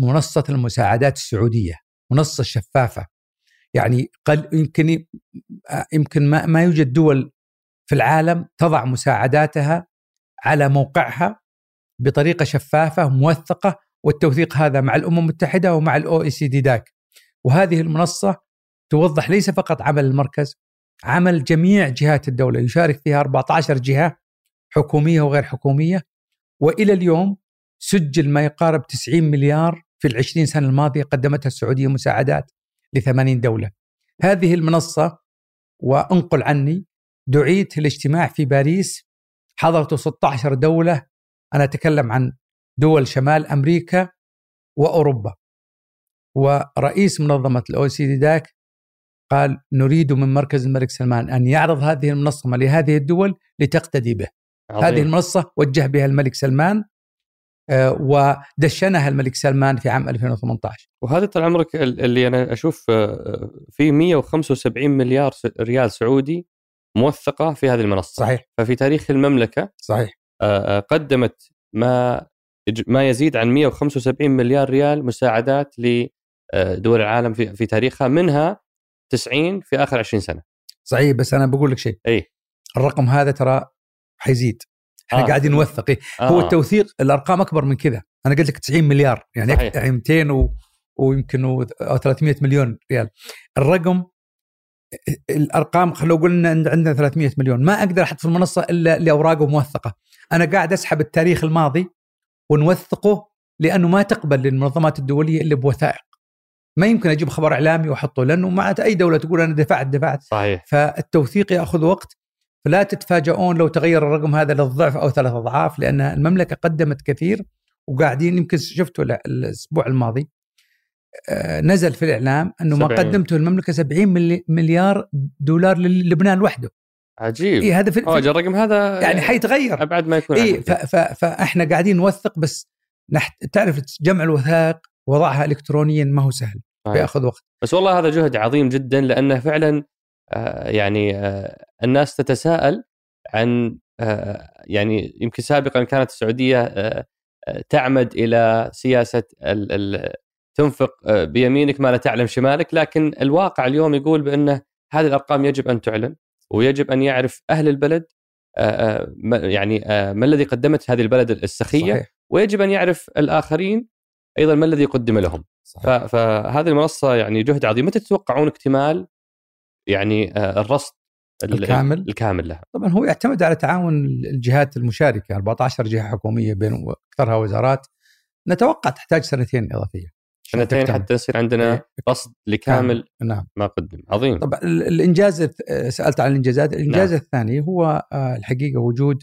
منصة المساعدات السعودية منصة شفافة. يعني قد يمكن يمكن ما, ما يوجد دول في العالم تضع مساعداتها على موقعها بطريقة شفافة موثقة والتوثيق هذا مع الأمم المتحدة ومع الاو اي سي دي داك وهذه المنصة توضح ليس فقط عمل المركز عمل جميع جهات الدولة يشارك فيها 14 جهة حكومية وغير حكومية. وإلى اليوم سجل ما يقارب 90 مليار في العشرين سنة الماضية قدمتها السعودية مساعدات ل 80 دولة. هذه المنصة وأنقل عني دعيت الاجتماع في باريس حضرته 16 دولة أنا أتكلم عن دول شمال أمريكا وأوروبا. ورئيس منظمة الأو سي دي داك قال نريد من مركز الملك سلمان أن يعرض هذه المنظمة لهذه الدول لتقتدي به. عظيم. هذه المنصة وجه بها الملك سلمان ودشنها الملك سلمان في عام 2018 وهذا طال عمرك اللي أنا أشوف آه، في 175 مليار ريال سعودي موثقة في هذه المنصة. صحيح. ففي تاريخ المملكة صحيح. آه، قدمت ما ما يزيد عن 175 مليار ريال مساعدات لدول العالم في في تاريخها منها 90 في آخر 20 سنة. صحيح بس أنا بقول لك شيء. اي الرقم هذا ترى حيزيد. إحنا آه. قاعدين نوثق إيه؟ آه. هو التوثيق الأرقام أكبر من كذا أنا قلت لك 90 مليار يعني صحيح. يعني 200 و... ويمكن و... أو 300 مليون ريال الرقم الأرقام لو قلنا عندنا 300 مليون ما أقدر أحط في المنصة إلا لأوراقه موثقة أنا قاعد أسحب التاريخ الماضي ونوثقه لأنه ما تقبل المنظمات الدولية إلا بوثائق ما يمكن أجيب خبر إعلامي وأحطه لأنه معناته أي دولة تقول أنا دفعت دفعت صحيح فالتوثيق يأخذ وقت فلا تتفاجئون لو تغير الرقم هذا للضعف أو ثلاث أضعاف لأن المملكة قدمت كثير وقاعدين يمكن شفتوا الأسبوع الماضي آه، نزل في الإعلام إنه ما قدمته المملكة 70 مليار دولار للبنان لوحده. عجيب. إيه هذا في الرقم هذا يعني حيتغير. أبعد ما يكون إيه فإحنا قاعدين نوثق بس نحت... تعرف جمع الوثائق وضعها الكترونيا ما هو سهل بيأخذ وقت. بس والله هذا جهد عظيم جدا لأنه فعلا يعني آه الناس تتساءل عن آه يعني يمكن سابقا كانت السعودية آه تعمد إلى سياسة ال ال تنفق آه، بيمينك ما لا تعلم شمالك لكن الواقع اليوم يقول بانه هذه الأرقام يجب أن تعلن ويجب أن يعرف أهل البلد آه، آه، يعني ما الذي قدمت هذه البلد السخية صحيح. ويجب أن يعرف الآخرين أيضا ما الذي قدم لهم صحيح. فهذه المنصة يعني جهد عظيم متى تتوقعون اكتمال يعني الرصد الكامل؟ الكامل لها طبعا هو يعتمد على تعاون الجهات المشاركة. 14 جهة حكومية بين أكثرها وزارات. نتوقع تحتاج سنتين إضافية. سنتين حتى يصير عندنا إيه. رصد لكامل نعم. ما قدم. عظيم. طبعا الإنجاز سألت عن الإنجازات. الإنجاز نعم. الثاني هو آه، الحقيقة وجود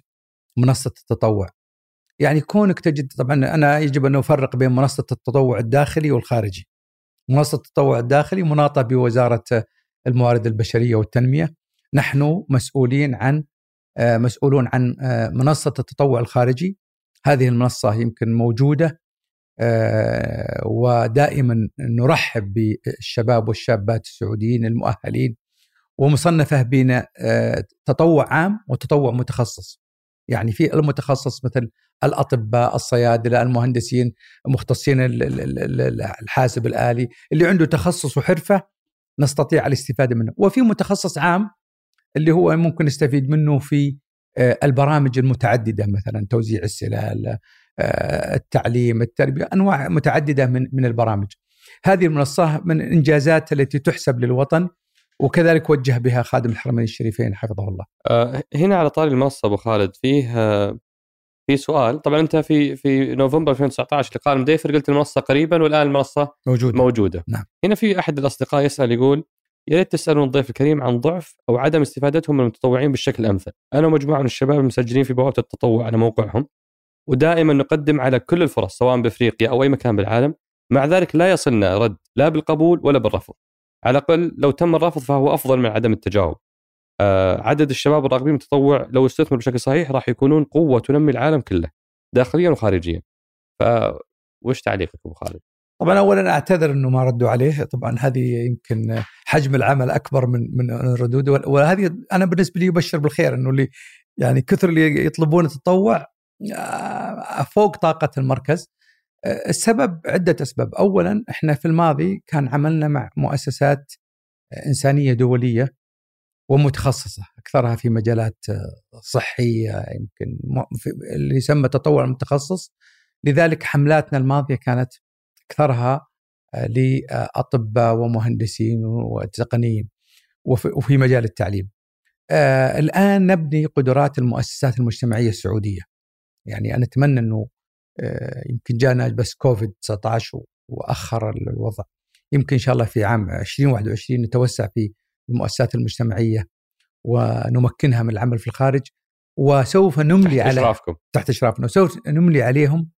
منصة التطوع. يعني كونك تجد طبعا أنا يجب أن أفرق بين منصة التطوع الداخلي والخارجي. منصة التطوع الداخلي مناطة بوزارة الموارد البشرية والتنمية. نحن مسؤولين عن آه، مسؤولون عن آه، منصة التطوع الخارجي. هذه المنصة يمكن موجودة آه، ودائما نرحب بالشباب والشابات السعوديين المؤهلين ومصنفة بين تطوع عام وتطوع متخصص. يعني في المتخصص مثل الأطباء الصيادلة المهندسين مختصين الحاسب الآلي اللي عنده تخصص وحرفة نستطيع الاستفادة منه وفي متخصص عام اللي هو ممكن نستفيد منه في آه، البرامج المتعددة مثلا توزيع السلال آه، التعليم التربية أنواع متعددة من من البرامج هذه المنصة من الانجازات التي تحسب للوطن وكذلك وجه بها خادم الحرمين الشريفين حفظه الله. آه، هنا على طاري المنصة أبو خالد فيه في سؤال طبعا أنت في في نوفمبر 2019 لقاء المديفر قلت المنصة قريبا والآن المنصة موجودة موجودة نعم. هنا في أحد الأصدقاء يسأل يقول يا ريت تسألون الضيف الكريم عن ضعف أو عدم استفادتهم من المتطوعين بالشكل الامثل. أنا ومجموعة من الشباب المسجلين في بوابة التطوع على موقعهم ودائما نقدم على كل الفرص سواء بأفريقيا أو أي مكان بالعالم، مع ذلك لا يصلنا رد لا بالقبول ولا بالرفض. على الأقل لو تم الرفض فهو أفضل من عدم التجاوب. آه عدد الشباب الراغبين بالتطوع لو استثمر بشكل صحيح راح يكونون قوة تنمي العالم كله داخليا وخارجيا. ف وش تعليقك أبو خالد؟ طبعا اولا أعتذر إنه ما ردوا عليه طبعا هذه يمكن حجم العمل أكبر من من الردود وهذه أنا بالنسبة لي يبشر بالخير إنه اللي يعني كثر اللي يطلبون التطوع آه، فوق طاقة المركز آه، السبب عدة أسباب اولا إحنا في الماضي كان عملنا مع مؤسسات إنسانية دولية ومتخصصة أكثرها في مجالات صحية يمكن اللي يسمى تطوع المتخصص لذلك حملاتنا الماضية كانت أكثرها آه، لأطباء ومهندسين وتقنيين وفي مجال التعليم. آه، الآن نبني قدرات المؤسسات المجتمعية السعودية. يعني أنا أتمنى أنه آه، يمكن جانا بس كوفيد 19 وأخر الوضع. يمكن إن شاء الله في عام 2021 نتوسع في المؤسسات المجتمعية ونمكنها من العمل في الخارج وسوف نملي تحت على إشرافكم. تحت إشرافنا. وسوف نملي عليهم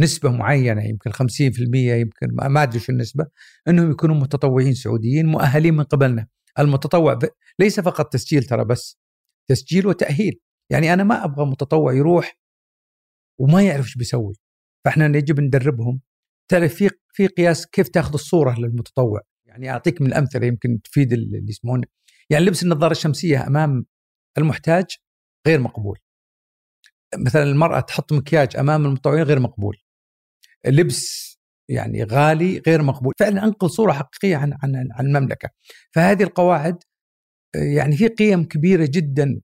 نسبة معينة يمكن 50% يمكن ما أدري شو النسبة أنهم يكونوا متطوعين سعوديين مؤهلين من قبلنا. المتطوع ليس فقط تسجيل ترى بس تسجيل وتأهيل. يعني أنا ما أبغى متطوع يروح وما يعرف إيش بيسوي. فإحنا يجب ندربهم ترى في في قياس كيف تاخذ الصورة للمتطوع. يعني أعطيك من الأمثلة يمكن تفيد اللي يسمعون. يعني لبس النظارة الشمسية أمام المحتاج غير مقبول. مثلا المرأة تحط مكياج أمام المتطوعين غير مقبول. لبس يعني غالي غير مقبول. فعلا أنقل صورة حقيقية عن عن عن المملكة. فهذه القواعد يعني في قيم كبيرة جدا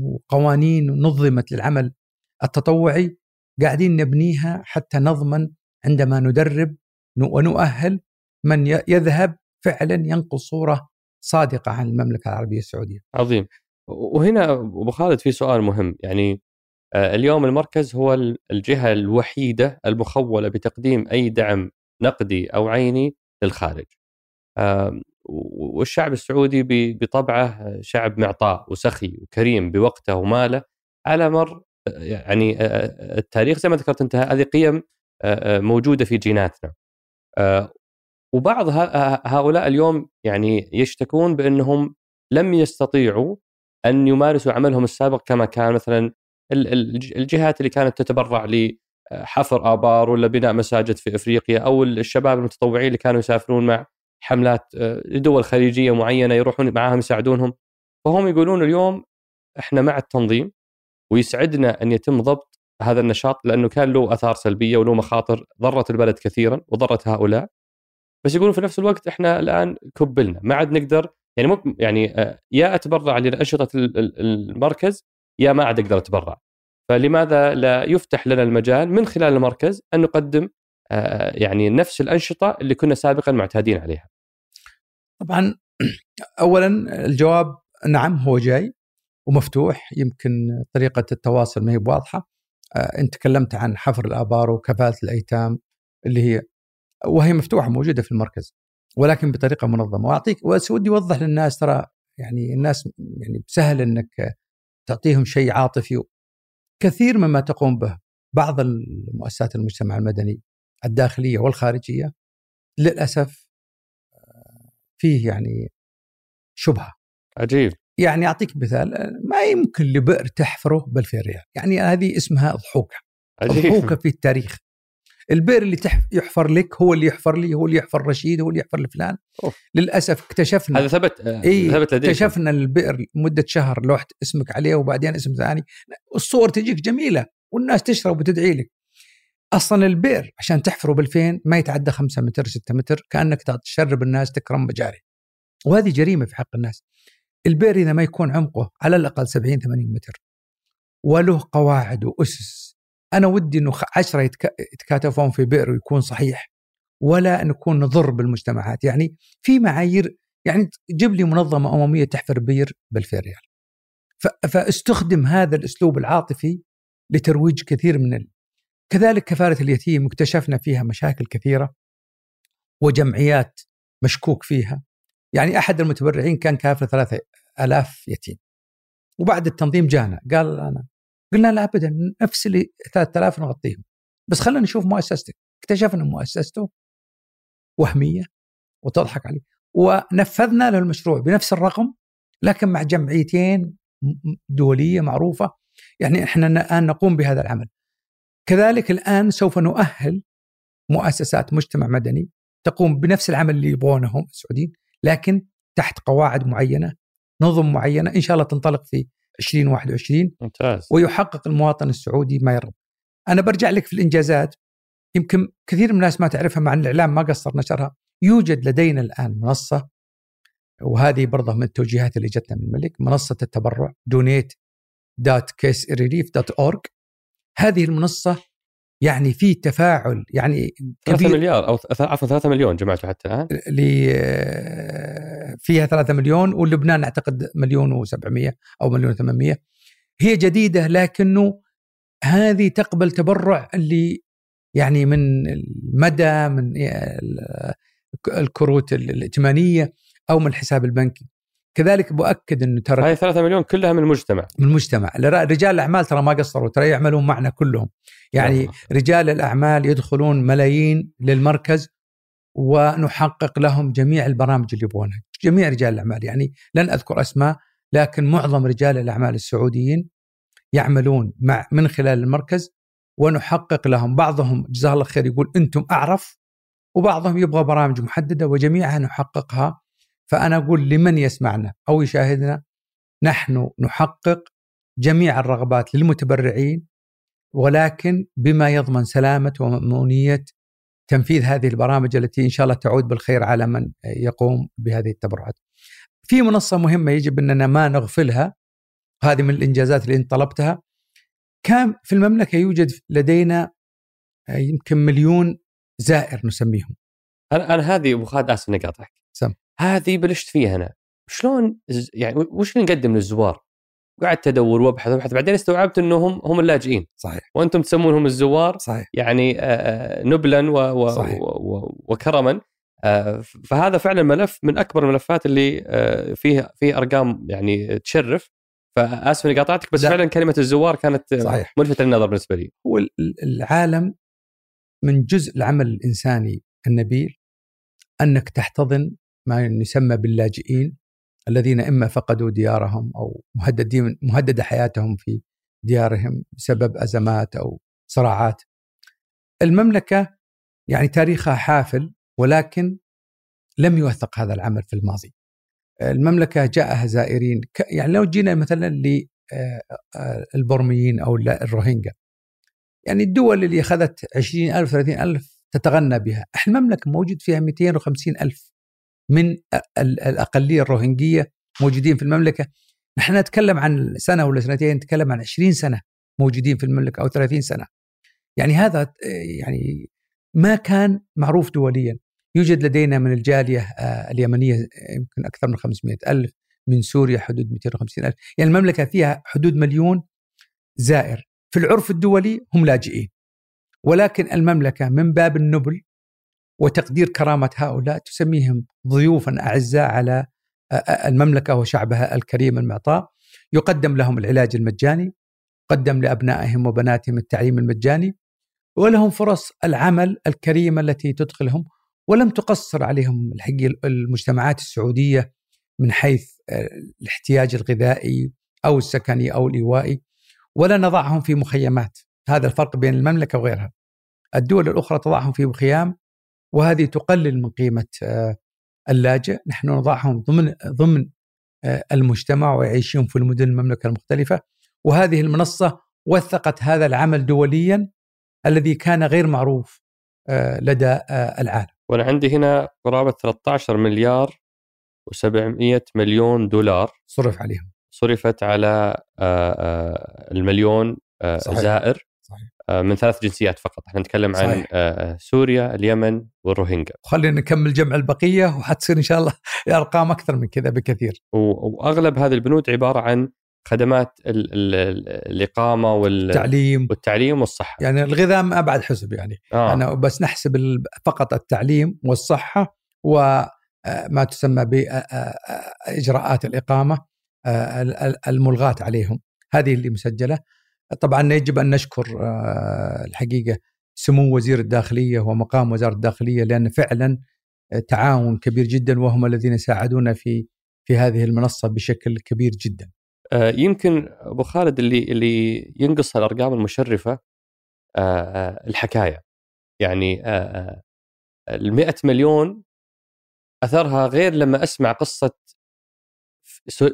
وقوانين نظمت للعمل التطوعي قاعدين نبنيها حتى نضمن عندما ندرب ونؤهل من يذهب فعلا ينقل صورة صادقة عن المملكة العربية السعودية. عظيم. وهنا أبو خالد في سؤال مهم يعني آه، اليوم المركز هو الجهة الوحيدة المخولة بتقديم أي دعم نقدي أو عيني للخارج. والشعب السعودي بطبعه شعب معطاء وسخي وكريم بوقته وماله على مر يعني التاريخ زي ما ذكرت أنت هذه قيم موجودة في جيناتنا وبعض هؤلاء اليوم يعني يشتكون بأنهم لم يستطيعوا أن يمارسوا عملهم السابق كما كان مثلا الجهات اللي كانت تتبرع لحفر آبار ولا بناء مساجد في إفريقيا أو الشباب المتطوعين اللي كانوا يسافرون مع حملات لدول خليجية معينة يروحون معاهم يساعدونهم. فهم يقولون اليوم إحنا مع التنظيم ويسعدنا أن يتم ضبط هذا النشاط لأنه كان له آثار سلبية وله مخاطر ضرت البلد كثيرا وضرت هؤلاء. بس يقولون في نفس الوقت إحنا الآن كبلنا ما عاد نقدر يعني مو يعني آه، يا أتبرع لانشطه المركز يا ما عاد أقدر أتبرع. فلماذا لا يفتح لنا المجال من خلال المركز أن نقدم آه، يعني نفس الأنشطة اللي كنا سابقا معتادين عليها؟ طبعا اولا الجواب نعم هو جاي ومفتوح يمكن طريقة التواصل ما هي بواضحة. آه، انت تكلمت عن حفر الآبار وكفالة الأيتام اللي هي وهي مفتوحة موجودة في المركز ولكن بطريقة منظمة. وأعطيك ودي أوضح للناس ترى يعني الناس يعني سهل إنك تعطيهم شيء عاطفي. كثير مما تقوم به بعض المؤسسات المجتمع المدني الداخلية والخارجية للأسف فيه يعني شبهة. عجيب. يعني أعطيك مثال ما يمكن لبئر تحفره بالفين ريال يعني هذه اسمها ضحوكة. عجيب. ضحوكة في التاريخ. البئر اللي يحفر لك هو اللي يحفر لي هو اللي يحفر رشيد هو اللي يحفر لفلان. للأسف اكتشفنا هذا ثبت إيه ثبت لديك. اكتشفنا البئر مده شهر لوحت اسمك عليه وبعدين اسم ثاني الصور تجيك جميلة والناس تشرب وتدعي لك. أصلا البئر عشان تحفره بالفين ما يتعدى 5 متر 6 متر كأنك تشرب الناس تكرم مجاري. وهذه جريمة في حق الناس. البئر إذا ما يكون عمقه على الأقل 70 80 متر وله قواعد وأسس أنا ودي إنه عشرة يتكاتفون في بئر ويكون صحيح ولا نكون نضر بالمجتمعات. يعني في معايير يعني جيب لي منظمة أممية تحفر بير بالفين ريال فاستخدم هذا الأسلوب العاطفي لترويج كثير من ال... كذلك كفاله اليتيم اكتشفنا فيها مشاكل كثيرة وجمعيات مشكوك فيها. يعني أحد المتبرعين كان كافل ثلاثة ألاف يتيم. وبعد التنظيم جانا قال أنا قلنا لا ابدا نفس اللي 3000 نغطيهم. بس خلينا نشوف مؤسستك. اكتشفنا مؤسسته وهمية وتضحك عليه. ونفذنا له المشروع بنفس الرقم لكن مع جمعيتين دولية معروفة. يعني إحنا الان نقوم بهذا العمل. كذلك الآن سوف نؤهل مؤسسات مجتمع مدني تقوم بنفس العمل اللي يبغونه السعوديين لكن تحت قواعد معينة نظم معينة إن شاء الله تنطلق في 2021 ممتاز. ويحقق المواطن السعودي ما يرغب. أنا برجع لك في الإنجازات يمكن كثير من الناس ما تعرفها مع إن الإعلام ما قصر نشرها يوجد لدينا الآن منصة وهذه برضه من التوجيهات اللي جتنا من الملك منصة التبرع donate dot KS dot org هذه المنصة يعني في تفاعل يعني 3 مليار أو عفوا 3 مليون جمعته حتى الآن. اللي فيها 3 مليون ولبنان أعتقد مليون و700 أو مليون و800 هي جديدة لكنه هذه تقبل تبرع اللي يعني من المدى من الكروت الائتمانية أو من الحساب البنكي. كذلك بؤكد إنه ترى هاي 3 مليون كلها من المجتمع. من المجتمع. رجال الأعمال ترى ما قصروا ترى يعملون معنا كلهم. يعني أوه. رجال الأعمال يدخلون ملايين للمركز ونحقق لهم جميع البرامج اللي يبغونها. جميع رجال الأعمال. يعني لن أذكر أسماء لكن معظم رجال الأعمال السعوديين يعملون مع من خلال المركز ونحقق لهم. بعضهم جزاه الله خير يقول أنتم أعرف وبعضهم يبغى برامج محددة وجميعها نحققها فأنا أقول لمن يسمعنا أو يشاهدنا نحن نحقق جميع الرغبات للمتبرعين ولكن بما يضمن سلامة ومأمونية تنفيذ هذه البرامج التي إن شاء الله تعود بالخير على من يقوم بهذه التبرعات. في منصة مهمة يجب أننا ما نغفلها هذه من الإنجازات اللي انت طلبتها كان في المملكة يوجد لدينا يمكن مليون زائر نسميهم. أنا أنا هذه أبو خالد آسف إني اقاطعك. هذه بلشت فيها أنا. شلون يعني وش نقدم للزوار؟ قعدت ادور وابحث وابحث. بعدين استوعبت إنهم هم اللاجئين. صحيح. وأنتم تسمونهم الزوار. صحيح. يعني نبلا و و صحيح. و وكرما. فهذا فعلا ملف من أكبر الملفات اللي فيه فيه أرقام يعني تشرف. فآسف إني قاطعتك بس لا. فعلا كلمة الزوار كانت صحيح. ملفتة للنظر بالنسبة لي. هو العالم من جزء العمل الإنساني النبيل أنك تحتضن ما يسمى باللاجئين الذين إما فقدوا ديارهم أو مهددين مهددة حياتهم في ديارهم بسبب أزمات أو صراعات. المملكة يعني تاريخها حافل ولكن لم يوثق هذا العمل في الماضي. المملكة جاءها زائرين يعني لو جينا مثلا للبرميين أو الروهينجا يعني الدول اللي أخذت 20000 30000 تتغنى بها المملكة موجود فيها 250 ألف من الأقلية الروهنجية موجودين في المملكة. نحن نتكلم عن سنة ولا سنتين نتكلم عن 20 سنة موجودين في المملكة أو 30 سنة. يعني هذا يعني ما كان معروف دوليا. يوجد لدينا من الجالية آه، اليمنية يمكن أكثر من 500 ألف من سوريا حدود 250 ألف. يعني المملكة فيها حدود مليون زائر. في العرف الدولي هم لاجئين. ولكن المملكة من باب النبل وتقدير كرامة هؤلاء تسميهم ضيوفا أعزاء على المملكة وشعبها الكريم المعطاء. يقدم لهم العلاج المجاني قدم لأبنائهم وبناتهم التعليم المجاني ولهم فرص العمل الكريمة التي تدخلهم ولم تقصر عليهم الحقيقة المجتمعات السعودية من حيث الاحتياج الغذائي أو السكني أو الإيوائي. ولا نضعهم في مخيمات هذا الفرق بين المملكة وغيرها. الدول الأخرى تضعهم في خيام وهذه تقلل من قيمة آه، اللاجئ. نحن نضعهم ضمن ضمن آه، المجتمع ويعيشون في المدن المملكة المختلفة. وهذه المنصة وثقت هذا العمل دوليا الذي كان غير معروف آه، لدى العالم. وأنا عندي هنا قرابة 13 مليار و700 مليون دولار صرف عليهم. صرفت على المليون صحيح. زائر. صحيح. آه، من ثلاث جنسيات فقط. إحنا نتكلم صحيح. عن آه، سوريا اليمن والروهينجا. خلينا نكمل جمع البقية وحتصير إن شاء الله ارقام أكثر من كذا بكثير. وأغلب هذه البنود عبارة عن خدمات ال ال الإقامة والتعليم والتعليم والصحة. يعني الغذاء ما ابعد حسب يعني. آه. أنا بس نحسب فقط التعليم والصحة وما آه، تسمى باجراءات الإقامة الملغاة عليهم. هذه اللي مسجلة. طبعا يجب أن نشكر آه، الحقيقة سمو وزير الداخلية ومقام وزارة الداخلية لأن فعلا آه، تعاون كبير جدا وهم الذين ساعدونا في في هذه المنصة بشكل كبير جدا. آه، يمكن أبو خالد اللي اللي ينقص الأرقام المشرفة الحكاية يعني ال 100 مليون أثرها غير لما أسمع قصة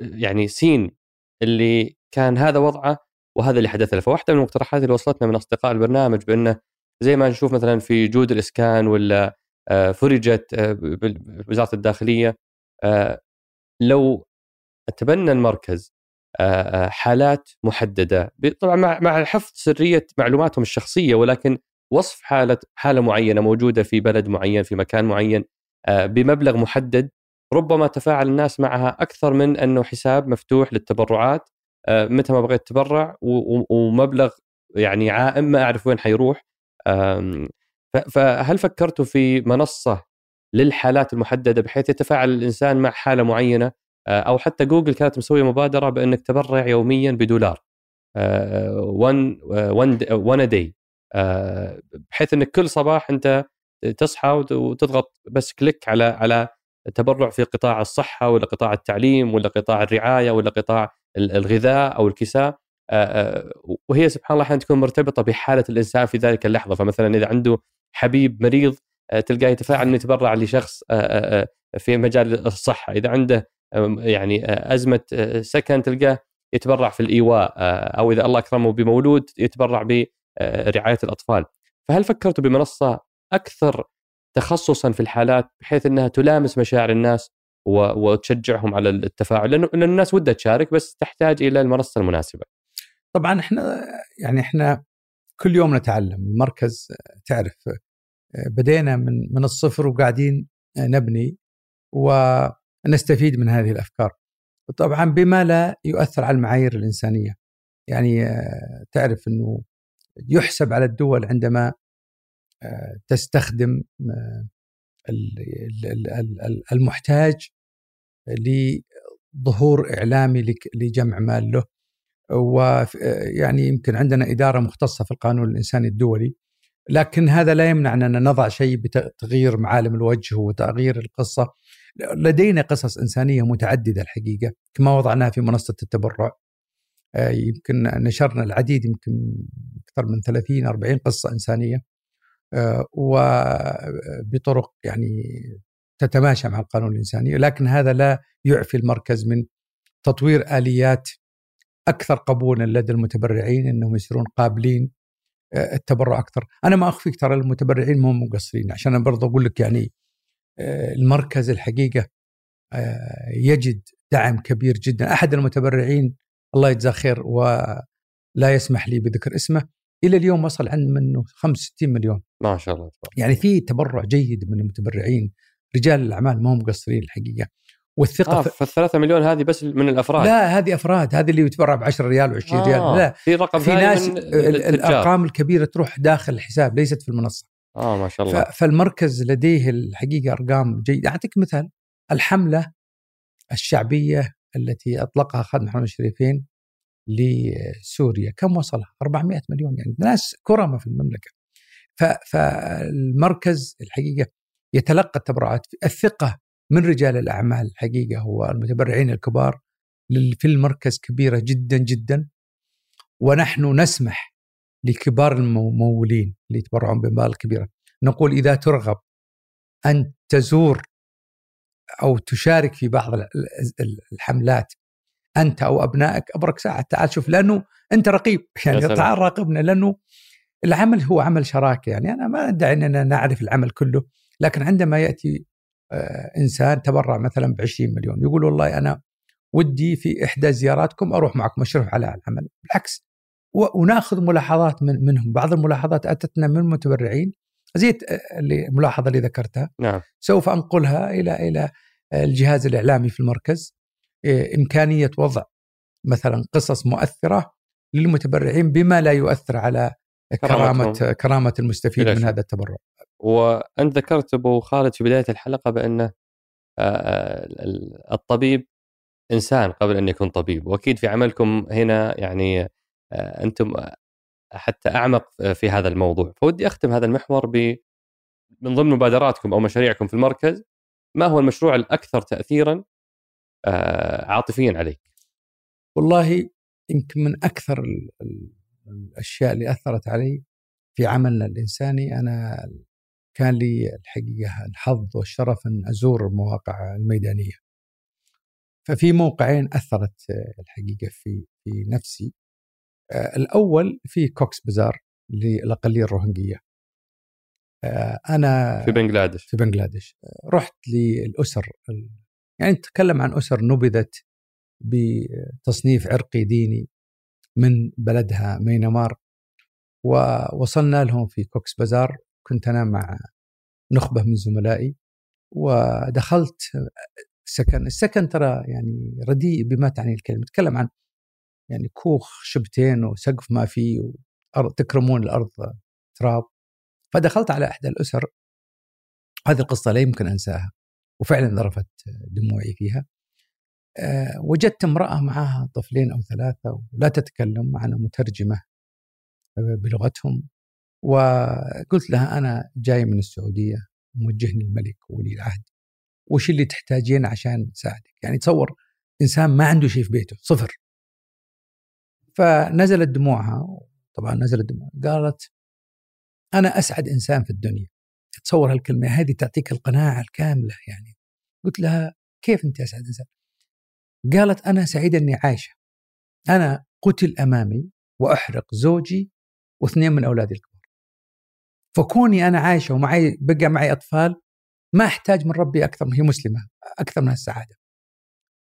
يعني سين اللي كان هذا وضعه وهذا اللي حدث له فواحدة من المقترحات اللي وصلتنا من أصدقاء البرنامج بأنه زي ما نشوف مثلا في جود الإسكان ولا آه، فرجت آه، وزارة الداخلية آه، لو تبنى المركز حالات محددة. طبعا مع مع حفظ سرية معلوماتهم الشخصية ولكن وصف حالة حالة معينة موجودة في بلد معين في مكان معين بمبلغ محدد ربما تفاعل الناس معها أكثر من أنه حساب مفتوح للتبرعات. متى ما بغيت تبرع ومبلغ يعني عائم ما أعرف وين حيروح. فهل فكرتوا في منصة للحالات المحددة بحيث يتفاعل الإنسان مع حالة معينة؟ آه، أو حتى جوجل كانت مسوية مبادرة بإنك تبرع يوميا بدولار. 1 1 day بحيث إنك كل صباح أنت تصحى وتضغط بس click على على تبرع في قطاع الصحة ولا قطاع التعليم ولا قطاع الرعاية ولا قطاع الغذاء أو الكساء وهي سبحان الله أحيانا تكون مرتبطة بحالة الإنسان في ذلك اللحظة. فمثلا إذا عنده حبيب مريض تلقاه يتفاعل انه يتبرع لشخص في مجال الصحة. إذا عنده يعني أزمة سكن تلقاه يتبرع في الإيواء أو إذا الله أكرمه بمولود يتبرع برعايه الأطفال. فهل فكرتوا بمنصة أكثر تخصصا في الحالات بحيث إنها تلامس مشاعر الناس وتشجعهم على التفاعل لأن الناس ودها تشارك بس تحتاج إلى المنصة المناسبة. طبعا إحنا يعني إحنا كل يوم نتعلم المركز تعرف بدينا من من الصفر وقاعدين نبني ونستفيد من هذه الأفكار. طبعا بما لا يؤثر على المعايير الإنسانية. يعني تعرف إنه يحسب على الدول عندما تستخدم المحتاج لظهور إعلامي لجمع مال له. ويعني يمكن عندنا إدارة مختصة في القانون الإنساني الدولي لكن هذا لا يمنع اننا نضع شيء بتغيير معالم الوجه وتغيير القصة. لدينا قصص إنسانية متعددة الحقيقة كما وضعناها في منصة التبرع. آه، يمكن نشرنا العديد يمكن أكثر من 30 40 قصة إنسانية. وبطرق يعني تتماشى مع القانون الإنساني لكن هذا لا يعفي المركز من تطوير آليات أكثر قبولا لدى المتبرعين إنهم يصيرون قابلين آه، التبرع أكثر، أنا ما أخفيك ترى المتبرعين مو مقصرين عشان أنا برضه أقول لك يعني آه، المركز الحقيقة آه، يجد دعم كبير جدا، أحد المتبرعين الله يجزاه خير ولا يسمح لي بذكر اسمه إلى اليوم وصل عند منه 65 مليون. ما شاء الله. يعني في تبرع جيد من المتبرعين. رجال الأعمال ما هم مقصرين الحقيقة. والثقة آه في الثلاثة مليون هذه بس من الأفراد. لا هذه أفراد. هذه اللي يتبرع ب 10 ريال و20 آه ريال. لا. في رقم في ناس الأرقام الكبيرة تروح داخل الحساب ليست في المنصة. آه ما شاء الله. فالمركز لديه الحقيقة أرقام جيدة. أعطيك مثال. الحملة الشعبية التي أطلقها خادم محمد الشريفين لسوريا. كم وصلها؟ 400 مليون يعني ناس كرمة في المملكة. فالمركز الحقيقة يتلقى التبرعات. الثقة من رجال الأعمال الحقيقة هو المتبرعين الكبار في المركز كبيرة جدا جدا. ونحن نسمح لكبار الممولين اللي يتبرعون بمبالغ كبيرة. نقول إذا ترغب أن تزور أو تشارك في بعض الحملات أنت أو أبنائك أبرك ساعة تعال شوف لأنه أنت رقيب. يعني تعال راقبنا لأنه العمل هو عمل شراكة. يعني أنا ما أدعي إننا نعرف العمل كله لكن عندما يأتي آه، إنسان تبرع مثلا ب 20 مليون يقول والله أنا ودي في إحدى زياراتكم أروح معكم أشرف على العمل. بالعكس وناخذ ملاحظات من منهم. بعض الملاحظات أتتنا من المتبرعين زي الملاحظه اللي ذكرتها. نعم. سوف أنقلها إلى إلى الجهاز الإعلامي في المركز. إمكانية وضع مثلا قصص مؤثرة للمتبرعين بما لا يؤثر على كرامة كرامة المستفيد من هذا التبرع. وانت ذكرت ابو خالد في بداية الحلقة بانه الطبيب إنسان قبل أن يكون طبيب وأكيد في عملكم هنا يعني أنتم حتى أعمق في هذا الموضوع. فودي أختم هذا المحور ب من ضمن مبادراتكم أو مشاريعكم في المركز ما هو المشروع الأكثر تاثيرا عاطفيا عليك؟ والله يمكن من أكثر الأشياء اللي أثرت علي في عملنا الإنساني أنا كان لي الحقيقة الحظ والشرف أن أزور المواقع الميدانية. ففي موقعين أثرت الحقيقة في في نفسي. آه، الأول في كوكس بازار للأقلية الروهنجية. آه، أنا في بنغلاديش في بنغلاديش رحت للأسر يعني نتكلم عن أسر نبذت بتصنيف عرقي ديني من بلدها مينمار ووصلنا لهم في كوكس بازار. كنت أنا مع نخبة من زملائي ودخلت سكن. السكن ترى يعني رديء بما تعني الكلمة. نتكلم عن يعني كوخ شبتين وسقف ما فيه وأرض تكرمون الأرض تراب. فدخلت على إحدى الأسر. هذه القصة لا يمكن أنساها. وفعلا ذرفت دموعي فيها. أه وجدت امرأة معها طفلين أو ثلاثة ولا تتكلم معنا مترجمة بلغتهم. وقلت لها أنا جاي من السعودية موجهني الملك وولي العهد. وش اللي تحتاجين عشان أساعدك؟ يعني تصور إنسان ما عنده شيء في بيته صفر. فنزلت دموعها طبعا نزلت دموعها. قالت أنا أسعد إنسان في الدنيا. تصور هالكلمة هذه تعطيك القناعة الكاملة يعني. قلت لها كيف أنت اسعد انسان قالت أنا سعيدة إني عايشة. أنا قتل أمامي وأحرق زوجي واثنين من أولادي الكبار. فكوني أنا عايشة ومعي بقى معي أطفال ما أحتاج من ربي أكثر هي مسلمة أكثر من السعادة.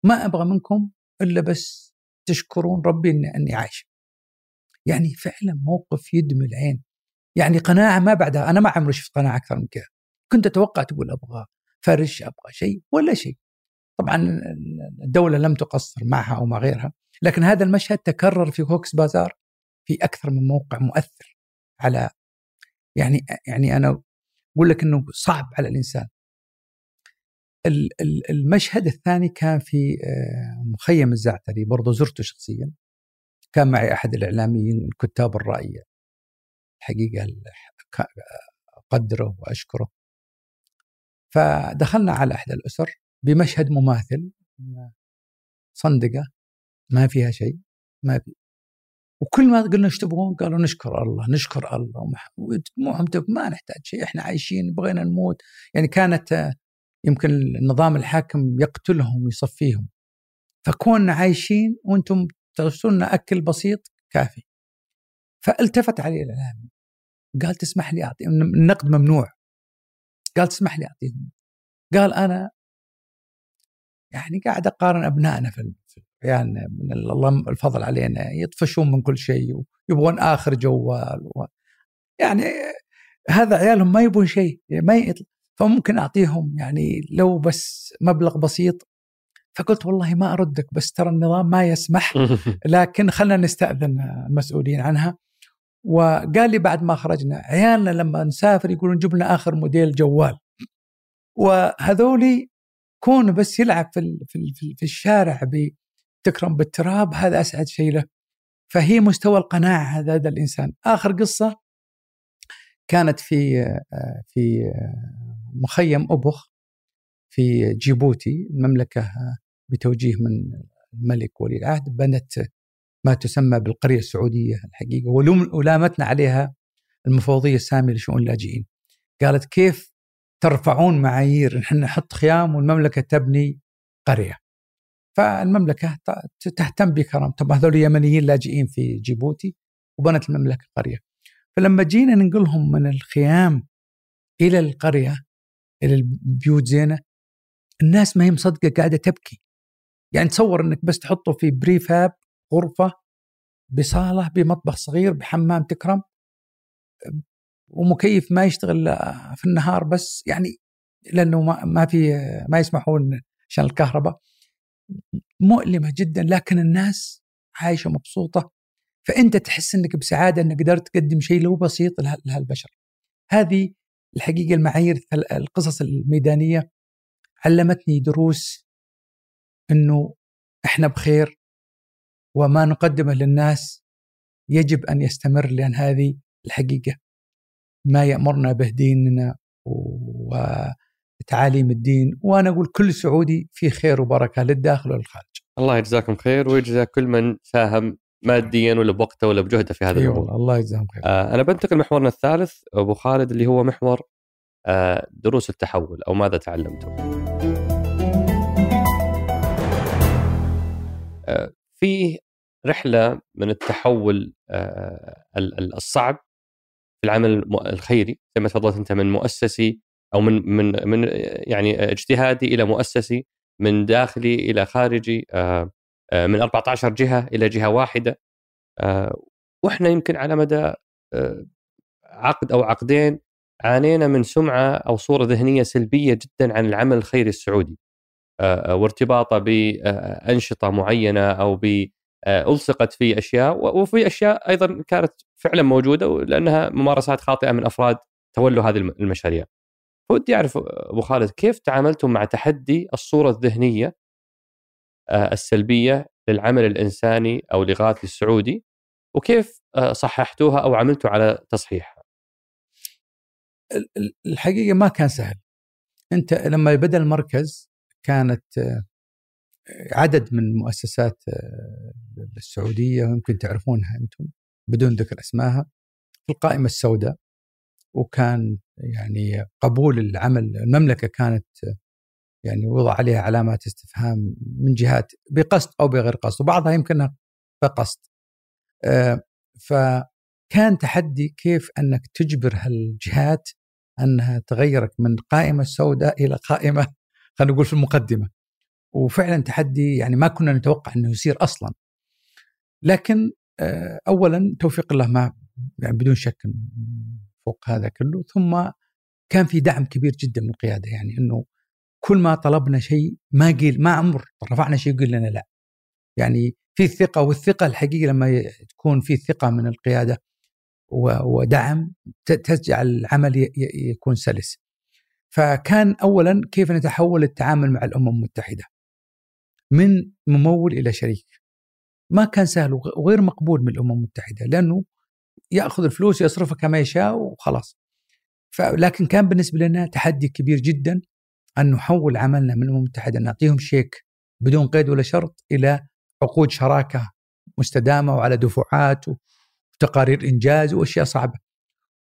ما أبغى منكم إلا بس تشكرون ربي إني عايشة. يعني فعلا موقف يدمي العين. يعني قناعة ما بعدها أنا ما عمري شفت قناعة أكثر من كذا. كنت أتوقع تقول أبغى فرش أبغى شيء ولا شيء. طبعا الدولة لم تقصر معها أو مع غيرها لكن هذا المشهد تكرر في هوكس بازار في أكثر من موقع مؤثر على يعني يعني أنا أقول لك إنه صعب على الإنسان. المشهد الثاني كان في آه، مخيم الزعتري برضه زرته شخصيا. كان معي أحد الإعلاميين الكتاب الرائيه الحقيقة أقدره وأشكره. فدخلنا على إحدى الأسر بمشهد مماثل صندقة ما فيها شيء ما في وكل ما قلنا إيش تبغون؟ قالوا نشكر الله نشكر الله ودموعهم ما نحتاج شيء إحنا عايشين بغينا نموت. يعني كانت يمكن النظام الحاكم يقتلهم ويصفيهم. فكوننا عايشين وأنتم ترسلنا أكل بسيط كافي. فالتفت علي الاعلامي قال تسمح لي اعطي النقد ممنوع. قال تسمح لي أعطيهم. قال أنا يعني قاعد أقارن أبنائنا في يعني من الله الفضل علينا يطفشون من كل شيء ويبغون آخر جوال و يعني هذا عيالهم ما يبون شيء ما يطل... فممكن أعطيهم يعني لو بس مبلغ بسيط. فقلت والله ما أردك بس ترى النظام ما يسمح. لكن خلينا نستأذن المسؤولين عنها. وقال لي بعد ما خرجنا عيالنا لما نسافر يقولون جيب لنا آخر موديل جوال. وهذولي كونه بس يلعب في في في الشارع بتكرم بالتراب هذا أسعد شيء له. فهي مستوى القناعة هذا, هذا الإنسان. آخر قصة كانت في في مخيم أبخ في جيبوتي المملكة بتوجيه من الملك ولي العهد بنت ما تسمى بالقرية السعودية الحقيقة ولامتنا عليها المفوضية السامية لشؤون اللاجئين. قالت كيف ترفعون معايير نحن نحط خيام والمملكة تبني قرية؟ فالمملكة تهتم بكرامتهم هذول يمنيين لاجئين في جيبوتي وبنت المملكة قرية. فلما جينا ننقلهم من الخيام إلى القرية إلى البيوت زينة الناس ما هي مصدقة قاعدة تبكي. يعني تصور إنك بس تحطه في بريفاب غرفة بصالة بمطبخ صغير بحمام تكرم ومكيف ما يشتغل في النهار بس يعني لأنه ما, ما في ما يسمحون عشان الكهرباء مؤلمة جدا لكن الناس عايشة مبسوطة فأنت تحس إنك بسعادة إنك قدرت تقدم شيء لو بسيط لهالبشر. هذه الحقيقة المعايير القصص الميدانية علمتني دروس إنه إحنا بخير وما نقدمه للناس يجب أن يستمر لأن هذه الحقيقة ما يأمرنا به ديننا وتعاليم الدين وأنا أقول كل سعودي في خير وبركة للداخل وللخارج. الله يجزاكم خير ويجزا كل من ساهم ماديا ولا بوقته ولا بجهده في هذا الموضوع. الله يجزاهم خير. آه أنا بنتقل محورنا الثالث أبو خالد اللي هو محور آه دروس التحول أو ماذا تعلمتم. آه في رحلة من التحول الصعب في العمل الخيري. زي ما تفضلت أنت من مؤسسي أو من من من يعني اجتهادي إلى مؤسسي من داخلي إلى خارجي من 14 جهة إلى جهة واحدة. وإحنا يمكن على مدى عقد أو عقدين عانينا من سمعة أو صورة ذهنية سلبية جدا عن العمل الخيري السعودي. وارتباطه بأنشطة معينة أو ب ألصقت في أشياء وفي أشياء أيضا كانت فعلا موجودة لانها ممارسات خاطئة من أفراد تولوا هذه المشاريع. ودي اعرف أبو خالد كيف تعاملتم مع تحدي الصورة الذهنية آه، السلبية للعمل الإنساني أو لغايه السعودي وكيف آه، صححتوها أو عملتوا على تصحيحها؟ الحقيقة ما كان سهل. أنت لما بدأ المركز كانت آه، عدد من مؤسسات السعودية ويمكن تعرفونها أنتم بدون ذكر أسمائها في القائمة السوداء وكان يعني قبول العمل المملكة كانت يعني وضع عليها علامات استفهام من جهات بقصد أو بغير قصد وبعضها يمكن بقصد. آه، فكان تحدي كيف أنك تجبر هالجهات أنها تغيرك من قائمة سوداء إلى قائمة خلينا نقول في المقدمة. وفعلا تحدي يعني ما كنا نتوقع إنه يصير أصلا. لكن آه، اولا توفيق الله ما يعني بدون شك فوق هذا كله. ثم كان في دعم كبير جدا من القيادة يعني إنه كل ما طلبنا شيء ما قيل ما عمر رفعنا شيء يقول لنا لا. يعني في ثقه والثقة الحقيقة لما تكون في ثقة من القيادة ودعم تجعل العمل يكون سلس. فكان اولا كيف نتحول التعامل مع الأمم المتحدة؟ من ممول إلى شريك ما كان سهل وغير مقبول من الأمم المتحدة لأنه يأخذ الفلوس يصرفها كما يشاء وخلاص لكن كان بالنسبة لنا تحدي كبير جدا أن نحول عملنا من الأمم المتحدة نعطيهم شيك بدون قيد ولا شرط إلى عقود شراكة مستدامة وعلى دفعات وتقارير إنجاز وأشياء صعبة.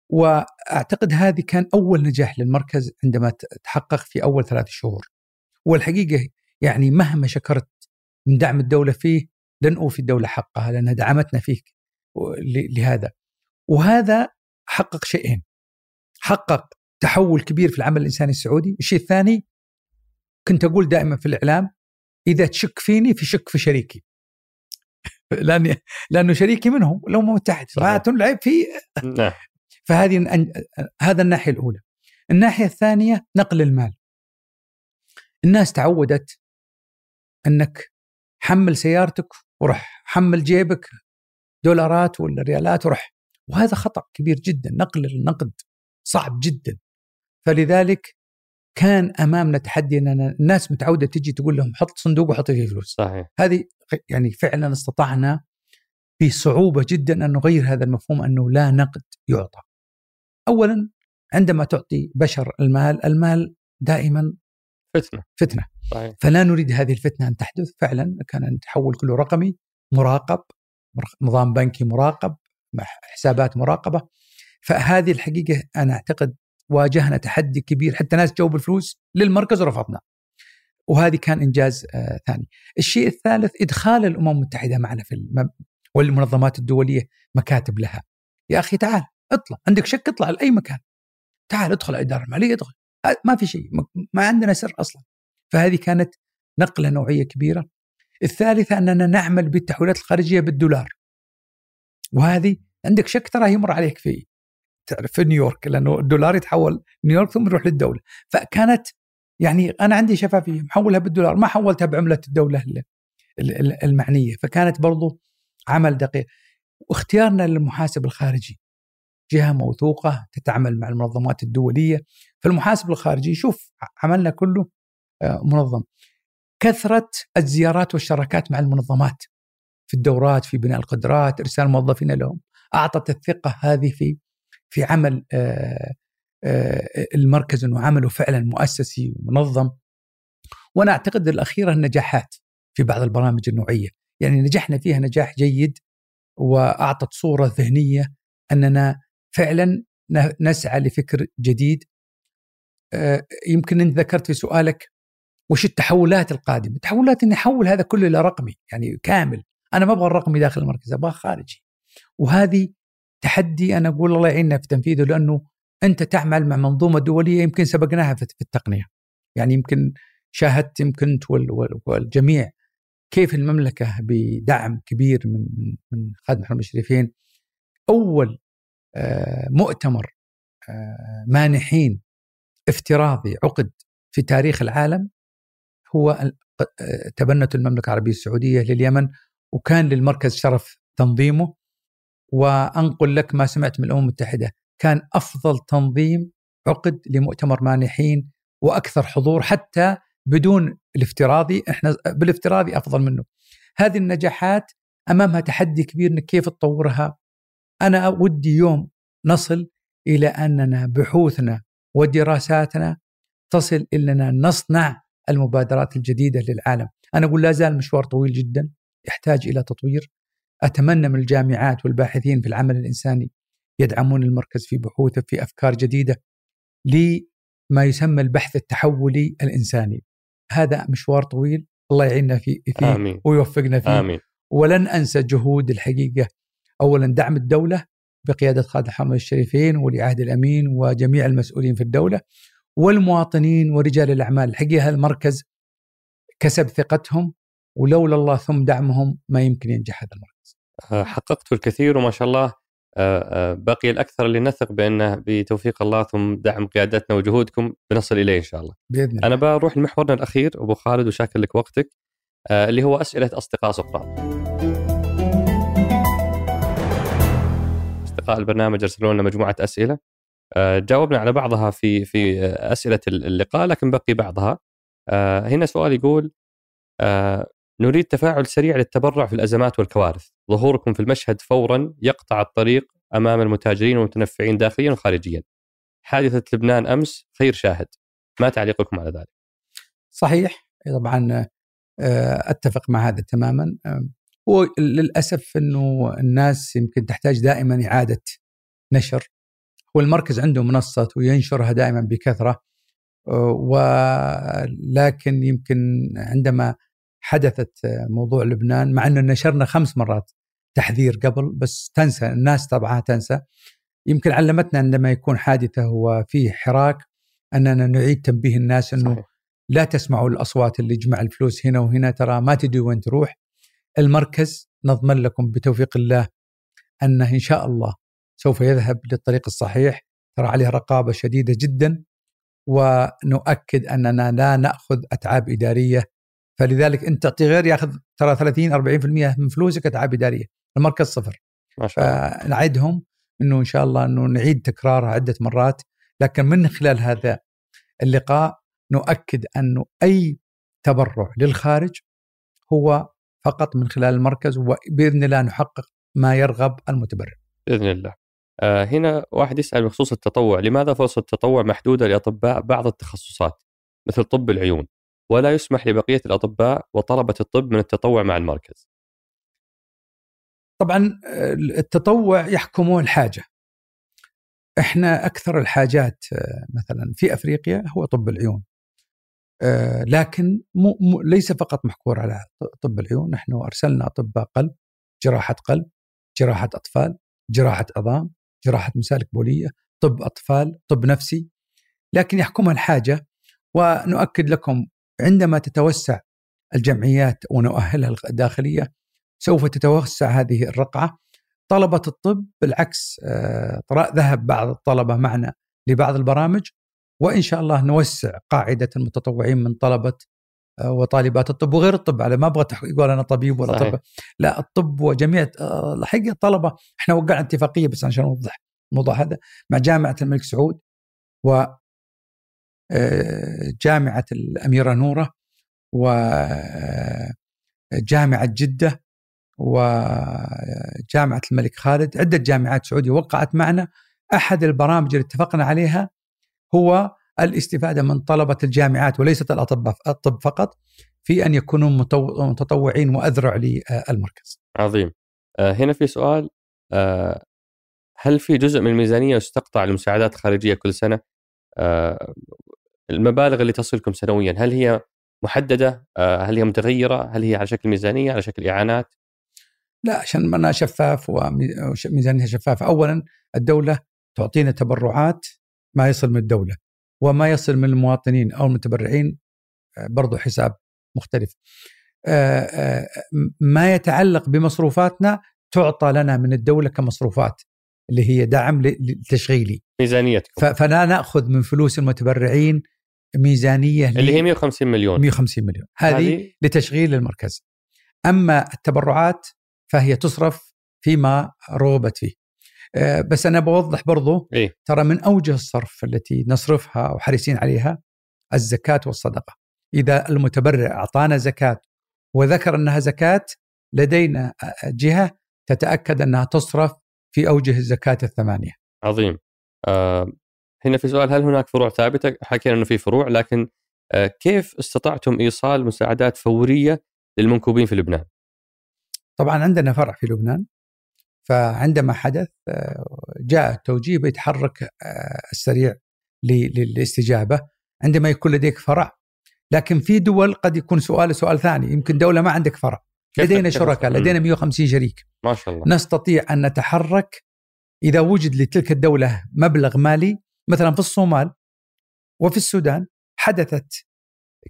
وأعتقد هذه كان أول نجاح للمركز عندما تحقق في أول ثلاث شهور. والحقيقة يعني مهما شكرت من دعم الدولة فيه لن أوفي الدولة حقها لانها دعمتنا فيه لهذا. وهذا حقق شيئين. حقق تحول كبير في العمل الإنساني السعودي، الشيء الثاني كنت أقول دائما في الإعلام إذا تشك فيني في شك في شريكي. لأني لأنه شريكي منهم الامم المتحده فالعيب في نعم فهذه هذا الناحية الأولى الناحية الثانية نقل المال الناس تعودت أنك حمل سيارتك وروح حمل جيبك دولارات ولا ريالات وروح. وهذا خطأ كبير جدا نقل النقد صعب جدا. فلذلك كان أمامنا تحدي أن الناس متعودة تجي تقول لهم حط صندوق وحط فيه فلوس. صحيح. هذه يعني فعلا استطعنا بصعوبة جدا أن نغير هذا المفهوم أنه لا نقد يعطى. اولا عندما تعطي بشر المال، المال دائما فتنة. فتنة. صحيح. فلا نريد هذه الفتنة أن تحدث. فعلا كان نتحول كله رقمي مراقب نظام بنكي مراقب حسابات مراقبة. فهذه الحقيقة أنا أعتقد واجهنا تحدي كبير. حتى ناس جو بالفلوس للمركز ورفضنا. وهذه كان إنجاز آه ثاني. الشيء الثالث إدخال الأمم المتحدة معنا في المم... والمنظمات الدولية مكاتب لها. يا أخي تعال اطلع. عندك شك اطلع لأي مكان. تعال ادخل الإدارة المالية ادخل. ما في شيء ما عندنا سر أصلا. فهذه كانت نقلة نوعية كبيرة. الثالثة أننا نعمل بالتحويلات الخارجية بالدولار. وهذه عندك شك ترى يمر عليك في تعرف في نيويورك لأنه الدولار يتحول نيويورك ثم يروح للدولة. فكانت يعني أنا عندي شفافية محولها بالدولار. ما حولتها بعملة الدولة المعنية. فكانت برضو عمل دقيق. واختيارنا للمحاسب الخارجي. جهة موثوقة تتعامل مع المنظمات الدولية. فالمحاسب الخارجي شوف عملنا كله آه، منظم. كثرة الزيارات والشراكات مع المنظمات في الدورات في بناء القدرات إرسال موظفين لهم أعطت الثقة هذه في في عمل آه، آه، المركز إنه عمله فعلا مؤسسي ومنظم. وأنا أعتقد الأخيرة النجاحات في بعض البرامج النوعية. يعني نجحنا فيها نجاح جيد وأعطت صورة ذهنية أننا فعلا نسعى لفكر جديد يمكن انت ذكرت في سؤالك وش التحولات القادمة؟ التحولات إني أحول هذا كله إلى رقمي يعني كامل. أنا ما أبغى الرقمي داخل المركز أبغاه خارجي. وهذه تحدي أنا أقول الله يعيننا في تنفيذه لأنه أنت تعمل مع منظومة دولية يمكن سبقناها في التقنية. يعني يمكن شاهدت يمكن انت والجميع كيف المملكة بدعم كبير من من خادم الحرمين الشريفين. أول آه، مؤتمر آه، مانحين افتراضي عقد في تاريخ العالم هو تبنت المملكة العربية السعودية لليمن وكان للمركز شرف تنظيمه وأنقل لك ما سمعت من الأمم المتحدة كان أفضل تنظيم عقد لمؤتمر مانحين وأكثر حضور حتى بدون الافتراضي إحنا بالافتراضي أفضل منه. هذه النجاحات أمامها تحدي كبير إنك كيف تطورها. أنا ودي يوم نصل إلى أننا بحوثنا ودراساتنا تصل اننا نصنع المبادرات الجديدة للعالم. أنا أقول لا زال مشوار طويل جدا يحتاج إلى تطوير. أتمنى من الجامعات والباحثين في العمل الإنساني يدعمون المركز في بحوثه في أفكار جديدة لما يسمى البحث التحولي الإنساني. هذا مشوار طويل الله يعيننا فيه, فيه آمين. ويوفقنا فيه آمين. ولن أنسى جهود الحقيقة اولا دعم الدولة بقيادة خالد الحرمين الشريفين ولي عهد الأمين وجميع المسؤولين في الدولة والمواطنين ورجال الأعمال الحقيقة المركز كسب ثقتهم ولولا الله ثم دعمهم ما يمكن ينجح هذا المركز. آه، حققتوا الكثير وما شاء الله آه، آه، بقي الأكثر اللي نثق بأنه بتوفيق الله ثم دعم قيادتنا وجهودكم بنصل إليه إن شاء الله. بإذن الله. أنا بروح لمحورنا الأخير أبو خالد وشاكر لك وقتك اللي هو أسئلة أصدقاء سقراط. البرنامج ارسلوا لنا مجموعة أسئلة. آه، جاوبنا على بعضها في في أسئلة اللقاء لكن بقي بعضها. آه، هنا سؤال يقول آه، نريد تفاعل سريع للتبرع في الأزمات والكوارث. ظهوركم في المشهد فورا يقطع الطريق أمام المتاجرين والمتنفعين داخليا وخارجيا. حادثة لبنان أمس خير شاهد. ما تعليقكم على ذلك؟ صحيح. طبعا أتفق مع هذا تماما. وللاسف إنه الناس يمكن تحتاج دائما إعادة نشر. والمركز عنده منصة وينشرها دائما بكثرة ولكن يمكن عندما حدثت موضوع لبنان مع إنه نشرنا خمس مرات تحذير قبل بس تنسى الناس طبعا تنسى. يمكن علمتنا عندما يكون حادثة وفي حراك أننا نعيد تنبيه الناس إنه صحيح. لا تسمعوا الأصوات اللي يجمع الفلوس هنا وهنا ترى ما تدري وين تروح. المركز نضمن لكم بتوفيق الله أنه إن شاء الله سوف يذهب للطريق الصحيح. ترى عليه رقابة شديدة جدا ونؤكد أننا لا نأخذ أتعاب إدارية. فلذلك انت تعطي غير ياخذ ترى 30 40% من فلوسك أتعاب إدارية. المركز صفر. ما شاء الله. فنعدهم إنه إن شاء الله إنه نعيد تكرارها عدة مرات. لكن من خلال هذا اللقاء نؤكد انه أي تبرع للخارج هو فقط من خلال المركز وبإذن الله نحقق ما يرغب المتبرع. بإذن الله. آه هنا واحد يسأل بخصوص التطوع، لماذا فرص التطوع محدودة لأطباء بعض التخصصات مثل طب العيون ولا يسمح لبقية الأطباء وطلبة الطب من التطوع مع المركز؟ طبعا التطوع يحكمه الحاجة. إحنا أكثر الحاجات آه، مثلا في أفريقيا هو طب العيون. آه، لكن مو مو ليس فقط محكور على طب العيون، نحن أرسلنا أطباء قلب، جراحة قلب، جراحة أطفال، جراحة عظام، جراحة مسالك بولية، طب أطفال، طب نفسي، لكن يحكمها الحاجة ونؤكد لكم عندما تتوسع الجمعيات ونؤهلها الداخلية سوف تتوسع هذه الرقعة. طلبة الطب بالعكس آه، ذهب بعض الطلبة معنا لبعض البرامج وإن شاء الله نوسع قاعدة المتطوعين من طلبة آه، وطالبات الطب وغير الطب على ما أبغى يقول أنا طبيب ولا صحيح. طب لا الطب وجميع آه، الحقيقة الطلبة إحنا وقعنا اتفاقية بس عشان أوضح الموضوع هذا مع جامعة الملك سعود و آه، جامعة الأميرة نورة وجامعه جدة وجامعه الملك خالد. عدة جامعات سعودية وقعت معنا. أحد البرامج اللي اتفقنا عليها هو الاستفادة من طلبة الجامعات وليست الاطباء الطب فقط في أن يكونوا متطوعين وأذرع للمركز. عظيم. آه، هنا في سؤال آه، هل في جزء من الميزانية يستقطع لمساعدات خارجيه كل سنة؟ آه، المبالغ اللي تصلكم سنويا هل هي محددة؟ هل هي متغيرة؟ هل هي على شكل ميزانية؟ على شكل إعانات؟ لا عشان أنا شفاف وميزانيه شفافة، اولا الدولة تعطينا تبرعات ما يصل من الدولة وما يصل من المواطنين أو المتبرعين آه، برضو حساب مختلف. آه، آه، ما يتعلق بمصروفاتنا تعطى لنا من الدولة كمصروفات اللي هي دعم تشغيلي ميزانيتكم. فلا نأخذ من فلوس المتبرعين ميزانية اللي هي 150 مليون. 150 مليون. هذه لتشغيل المركز. أما التبرعات فهي تصرف فيما رغبت فيه. بس أنا بوضح برضو إيه؟ ترى من أوجه الصرف التي نصرفها وحريصين عليها الزكاة والصدقة إذا المتبرع أعطانا زكاة وذكر أنها زكاة لدينا جهة تتأكد أنها تصرف في أوجه الزكاة الثمانية. عظيم. آه هنا في سؤال هل هناك فروع ثابتة؟ حكينا إنه في فروع لكن آه كيف استطعتم إيصال مساعدات فورية للمنكوبين في لبنان؟ طبعا عندنا فرع في لبنان فعندما حدث آه، جاء التوجيه بيتحرك آه، السريع للاستجابة عندما يكون لديك فرع. لكن في دول قد يكون سؤال سؤال ثاني. يمكن دولة ما عندك فرع. لدينا شركاء لدينا 150 شريك. ما شاء الله. نستطيع أن نتحرك إذا وجد لتلك الدولة مبلغ مالي. مثلا في الصومال وفي السودان حدثت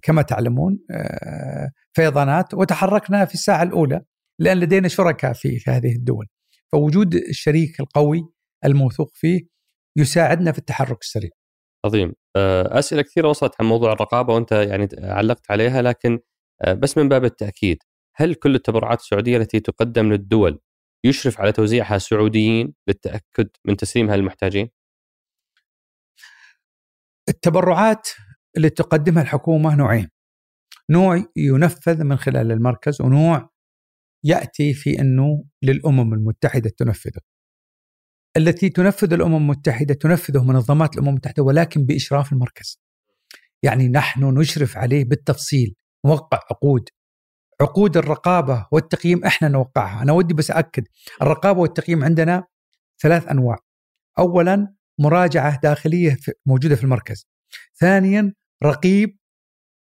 كما تعلمون آه، فيضانات وتحركنا في الساعة الأولى لأن لدينا شركاء في هذه الدول. فوجود الشريك القوي الموثوق فيه يساعدنا في التحرك السريع. عظيم. آه، أسئلة كثيرة وصلت عن موضوع الرقابة وأنت يعني علقت عليها لكن آه، بس من باب التأكيد هل كل التبرعات السعودية التي تقدم للدول يشرف على توزيعها سعوديين للتأكد من تسليمها للمحتاجين؟ التبرعات اللي تقدمها الحكومة نوعين نوع ينفذ من خلال المركز ونوع يأتي في أنه للأمم المتحدة تنفذه. التي تنفذ الأمم المتحدة تنفذه منظمات الأمم المتحدة ولكن بإشراف المركز. يعني نحن نشرف عليه بالتفصيل، نوقع عقود. عقود الرقابة والتقييم إحنا نوقعها، أنا ودي بس اكد الرقابة والتقييم عندنا ثلاث أنواع. اولا مراجعة داخلية موجودة في المركز. ثانيا رقيب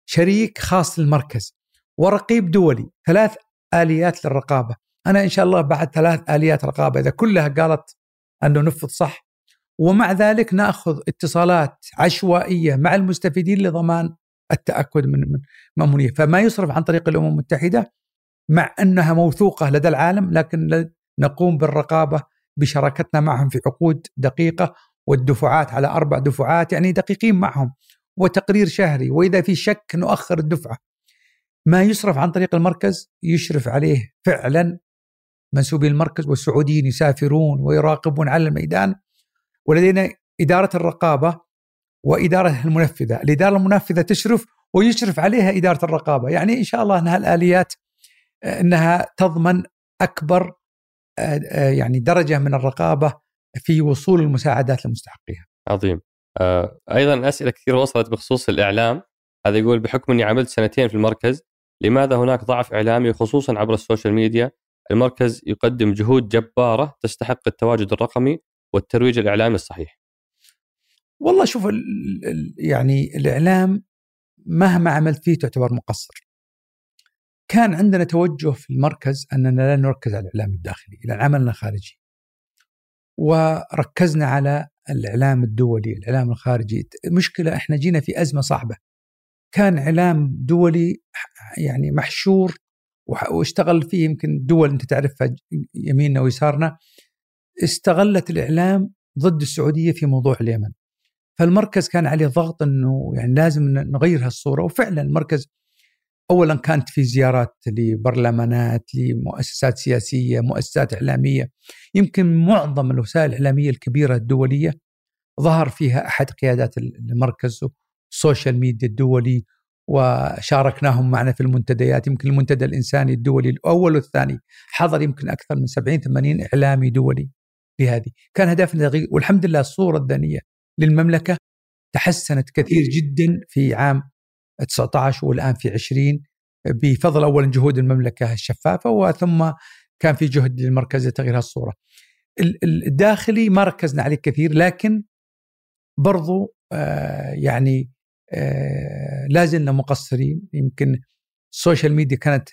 شريك خاص للمركز ورقيب دولي ثلاث آليات للرقابة. أنا إن شاء الله بعد ثلاث آليات رقابة إذا كلها قالت أنه نفذ صح ومع ذلك نأخذ اتصالات عشوائية مع المستفيدين لضمان التأكد من من مأمونية. فما يصرف عن طريق الأمم المتحدة مع أنها موثوقة لدى العالم لكن نقوم بالرقابة بشراكتنا معهم في عقود دقيقة والدفعات على أربع دفعات يعني دقيقين معهم وتقرير شهري. وإذا في شك نؤخر الدفعة. ما يصرف عن طريق المركز يشرف عليه فعلا. منسوبي المركز والسعوديين يسافرون ويراقبون على الميدان. ولدينا إدارة الرقابة وإدارة المنفذة. الإدارة المنفذة تشرف ويشرف عليها إدارة الرقابة. يعني إن شاء الله أنها الآليات أنها تضمن أكبر آه، آه، يعني درجة من الرقابة في وصول المساعدات لمستحقيها عظيم. آه، أيضا أسئلة كثيرة وصلت بخصوص الإعلام. هذا يقول بحكم أني عملت سنتين في المركز لماذا هناك ضعف إعلامي خصوصا عبر ال social media؟ المركز يقدم جهود جبارة تستحق التواجد الرقمي والترويج الإعلامي الصحيح. والله شوف يعني الإعلام مهما عملت فيه تعتبر مقصر. كان عندنا توجه في المركز أننا لا نركز على الإعلام الداخلي لأن عملنا خارجي وركزنا على الإعلام الدولي الإعلام الخارجي. المشكلة إحنا جينا في أزمة صعبة. كان إعلام دولي يعني محشور واشتغل فيه يمكن دول أنت تعرفها يميننا ويسارنا. استغلت الإعلام ضد السعودية في موضوع اليمن. فالمركز كان عليه ضغط إنه يعني لازم نغير هالصورة. وفعلا المركز اولا كانت في زيارات لبرلمانات لمؤسسات سياسية، مؤسسات إعلامية. يمكن معظم الوسائل الإعلامية الكبيرة الدولية ظهر فيها أحد قيادات المركز. السوشيال ميديا الدولي وشاركناهم معنا في المنتديات. يمكن المنتدى الإنساني الدولي الأول والثاني. حضر يمكن أكثر من 70 80 إعلامي دولي لهذه. كان هدفنا تغيير والحمد لله الصورة الذهنية للمملكة تحسنت كثير جدا في عام 19 والآن في 20 بفضل أولا جهود المملكة الشفافة وثم كان في جهد للمركز لتغيير هالصورة. الداخلي ما ركزنا عليه كثير لكن برضو آه يعني لا زلنا مقصرين. يمكن ال social media كانت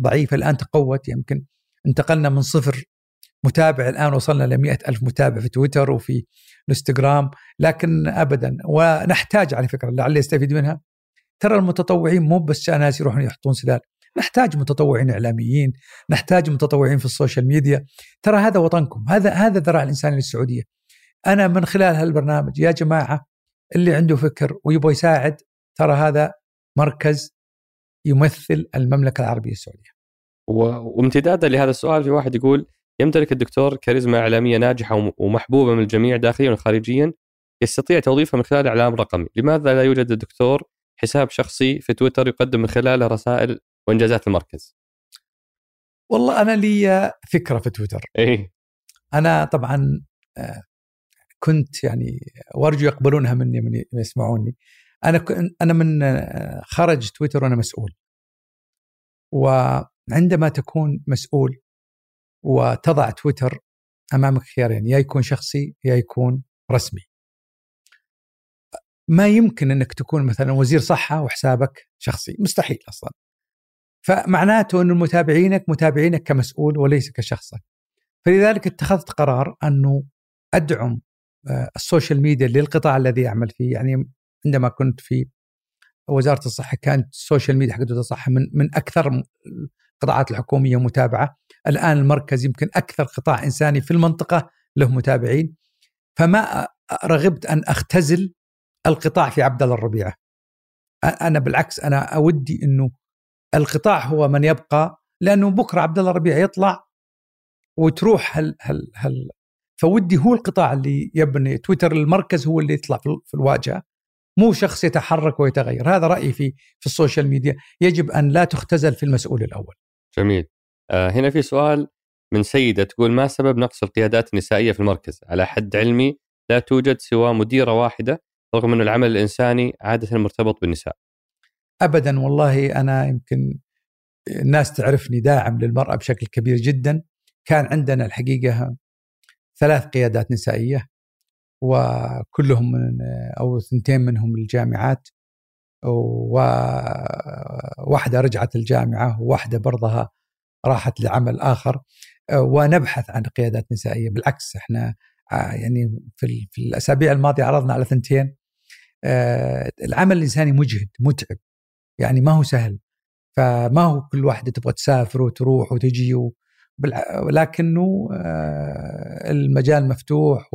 ضعيفة الآن تقوت. يمكن انتقلنا من صفر متابع الآن وصلنا ل ألف متابع في تويتر وفي الإنستغرام. لكن أبدا ونحتاج على فكرة لعل يستفيد منها. ترى المتطوعين مو بس ناس يروحون يحطون سلال. نحتاج متطوعين إعلاميين نحتاج متطوعين في ال social media. ترى هذا وطنكم هذا هذا ذراع الانسان للسعوديه أنا من خلال هالبرنامج يا جماعة اللي عنده فكر ويبغى يساعد ترى هذا مركز يمثل المملكة العربية السعودية. وامتدادا لهذا السؤال في واحد يقول يمتلك الدكتور كاريزما إعلامية ناجحة ومحبوبة من الجميع داخليا وخارجيا يستطيع توظيفها من خلال إعلام رقمي، لماذا لا يوجد الدكتور حساب شخصي في تويتر يقدم من خلاله رسائل وإنجازات المركز؟ والله أنا لي فكرة في تويتر. إيه أنا طبعا آه، كنت يعني وارجو يقبلونها مني من يسمعوني. أنا أنا من خرج تويتر وأنا مسؤول. وعندما تكون مسؤول وتضع تويتر أمامك خيارين يا يكون شخصي يا يكون رسمي. ما يمكن أنك تكون مثلا وزير صحة وحسابك شخصي مستحيل أصلا. فمعناته ان متابعينك متابعينك كمسؤول وليس كشخصك. فلذلك اتخذت قرار أنه أدعم آه، ال social media للقطاع الذي أعمل فيه. يعني عندما كنت في وزارة الصحة كانت ال social media حقت الصحه من من أكثر القطاعات الحكومية متابعة. الآن المركز يمكن أكثر قطاع إنساني في المنطقة له متابعين. فما رغبت أن أختزل القطاع في عبد الله الربيعة. أنا بالعكس أنا أودي إنه القطاع هو من يبقى لأنه بكرة عبد الله الربيع يطلع وتروح هل هل هل فودي هو القطاع اللي يبني. تويتر المركز هو اللي يطلع في الواجهة مو شخص يتحرك ويتغير. هذا رأيي في في ال social media. يجب أن لا تختزل في المسؤول الأول. جميل. آه هنا في سؤال من سيدة تقول ما سبب نقص القيادات النسائية في المركز؟ على حد علمي لا توجد سوى مديرة واحدة رغم أن العمل الإنساني عادة مرتبط بالنساء. أبدا والله أنا يمكن الناس تعرفني داعم للمرأة بشكل كبير جدا. كان عندنا الحقيقة ثلاث قيادات نسائية وكلهم من أو ثنتين منهم الجامعات وواحدة رجعت الجامعة وواحدة برضها راحت لعمل آخر. ونبحث عن قيادات نسائية. بالعكس إحنا آه، يعني في, في الأسابيع الماضية عرضنا على ثنتين. آه، العمل الإنساني مجهد متعب. يعني ما هو سهل. فما هو كل واحدة تبغى تسافر وتروح وتجي و... ولكنه آه، المجال مفتوح.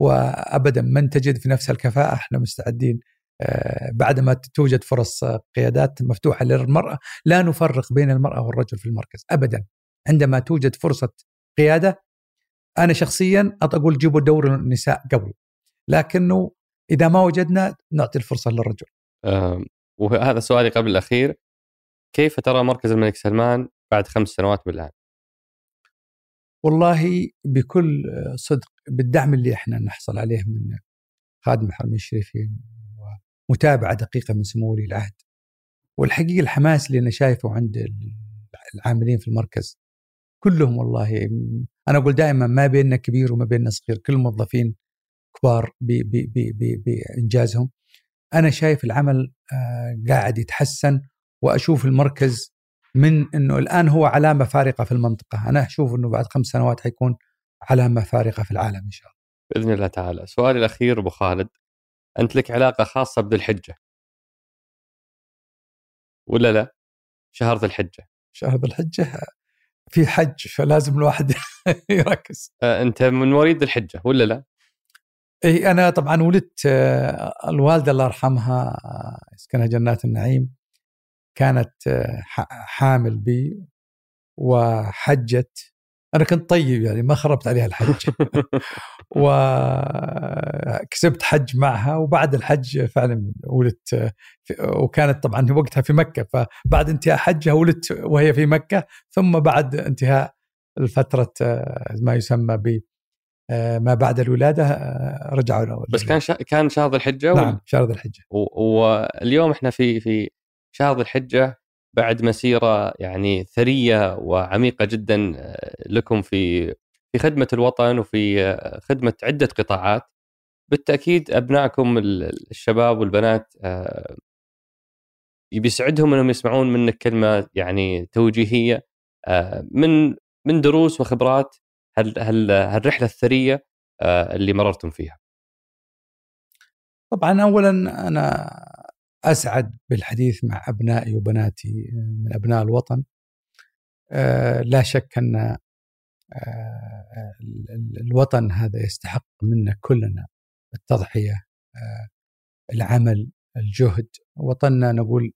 وابدا من تجد في نفس الكفاءة إحنا مستعدين آه، بعدما توجد فرص قيادات مفتوحة للمرأة لا نفرق بين المرأة والرجل في المركز ابدا عندما توجد فرصة قيادة أنا شخصيا أقول جيبوا دور النساء قبل لكنه إذا ما وجدنا نعطي الفرصة للرجل. وهذا سؤالي قبل الأخير كيف ترى مركز الملك سلمان بعد خمس سنوات من الان؟ والله بكل صدق بالدعم اللي إحنا نحصل عليه من خادم الحرمين الشريفين ومتابعة دقيقة من سمو ولي العهد. والحقيقة الحماس اللي أنا شايفه عند العاملين في المركز كلهم والله أنا أقول دائما ما بيننا كبير وما بيننا صغير كل الموظفين كبار بإنجازهم. أنا شايف العمل آه، قاعد يتحسن وأشوف المركز من إنه الآن هو علامه فارقه في المنطقة، أنا أشوف إنه بعد خمس سنوات حيكون علامه فارقه في العالم إن شاء الله. بإذن الله تعالى، سؤالي الأخير أبو خالد أنت لك علاقة خاصة بذي الحجه ولا لا؟ شهر ذي الحجة شهر ذي الحجة في حج فلازم الواحد يركز. أنت من مواليد الحجة ولا لا؟ إي أنا طبعا ولدت آه، الوالدة الله يرحمها يسكنها آه، جنات النعيم كانت آه، حامل بي وحجت. أنا كنت طيب يعني ما خربت عليها الحج وكسبت حج معها وبعد الحج فعلا ولدت وكانت طبعا وقتها في مكة. فبعد انتهاء حجها ولدت وهي في مكة ثم بعد انتهاء الفترة ما يسمى ب آه، ما بعد الولادة آه، رجعوا له بس كان شا... كان شهر الحجة نعم شهر الحجة. واليوم إحنا في في شهر ذي الحجة بعد مسيرة يعني ثرية وعميقة جدا آه، لكم في في خدمة الوطن وفي خدمة عدة قطاعات بالتأكيد أبنائكم الشباب والبنات بيسعدهم إنهم يسمعون منك كلمة يعني توجيهية من من دروس وخبرات هل هالرحلة الثرية آه، اللي مررتم فيها؟ طبعا اولا أنا أسعد بالحديث مع أبنائي وبناتي من أبناء الوطن. آه، لا شك أن آه، الوطن هذا يستحق منا كلنا التضحية العمل الجهد. وطننا نقول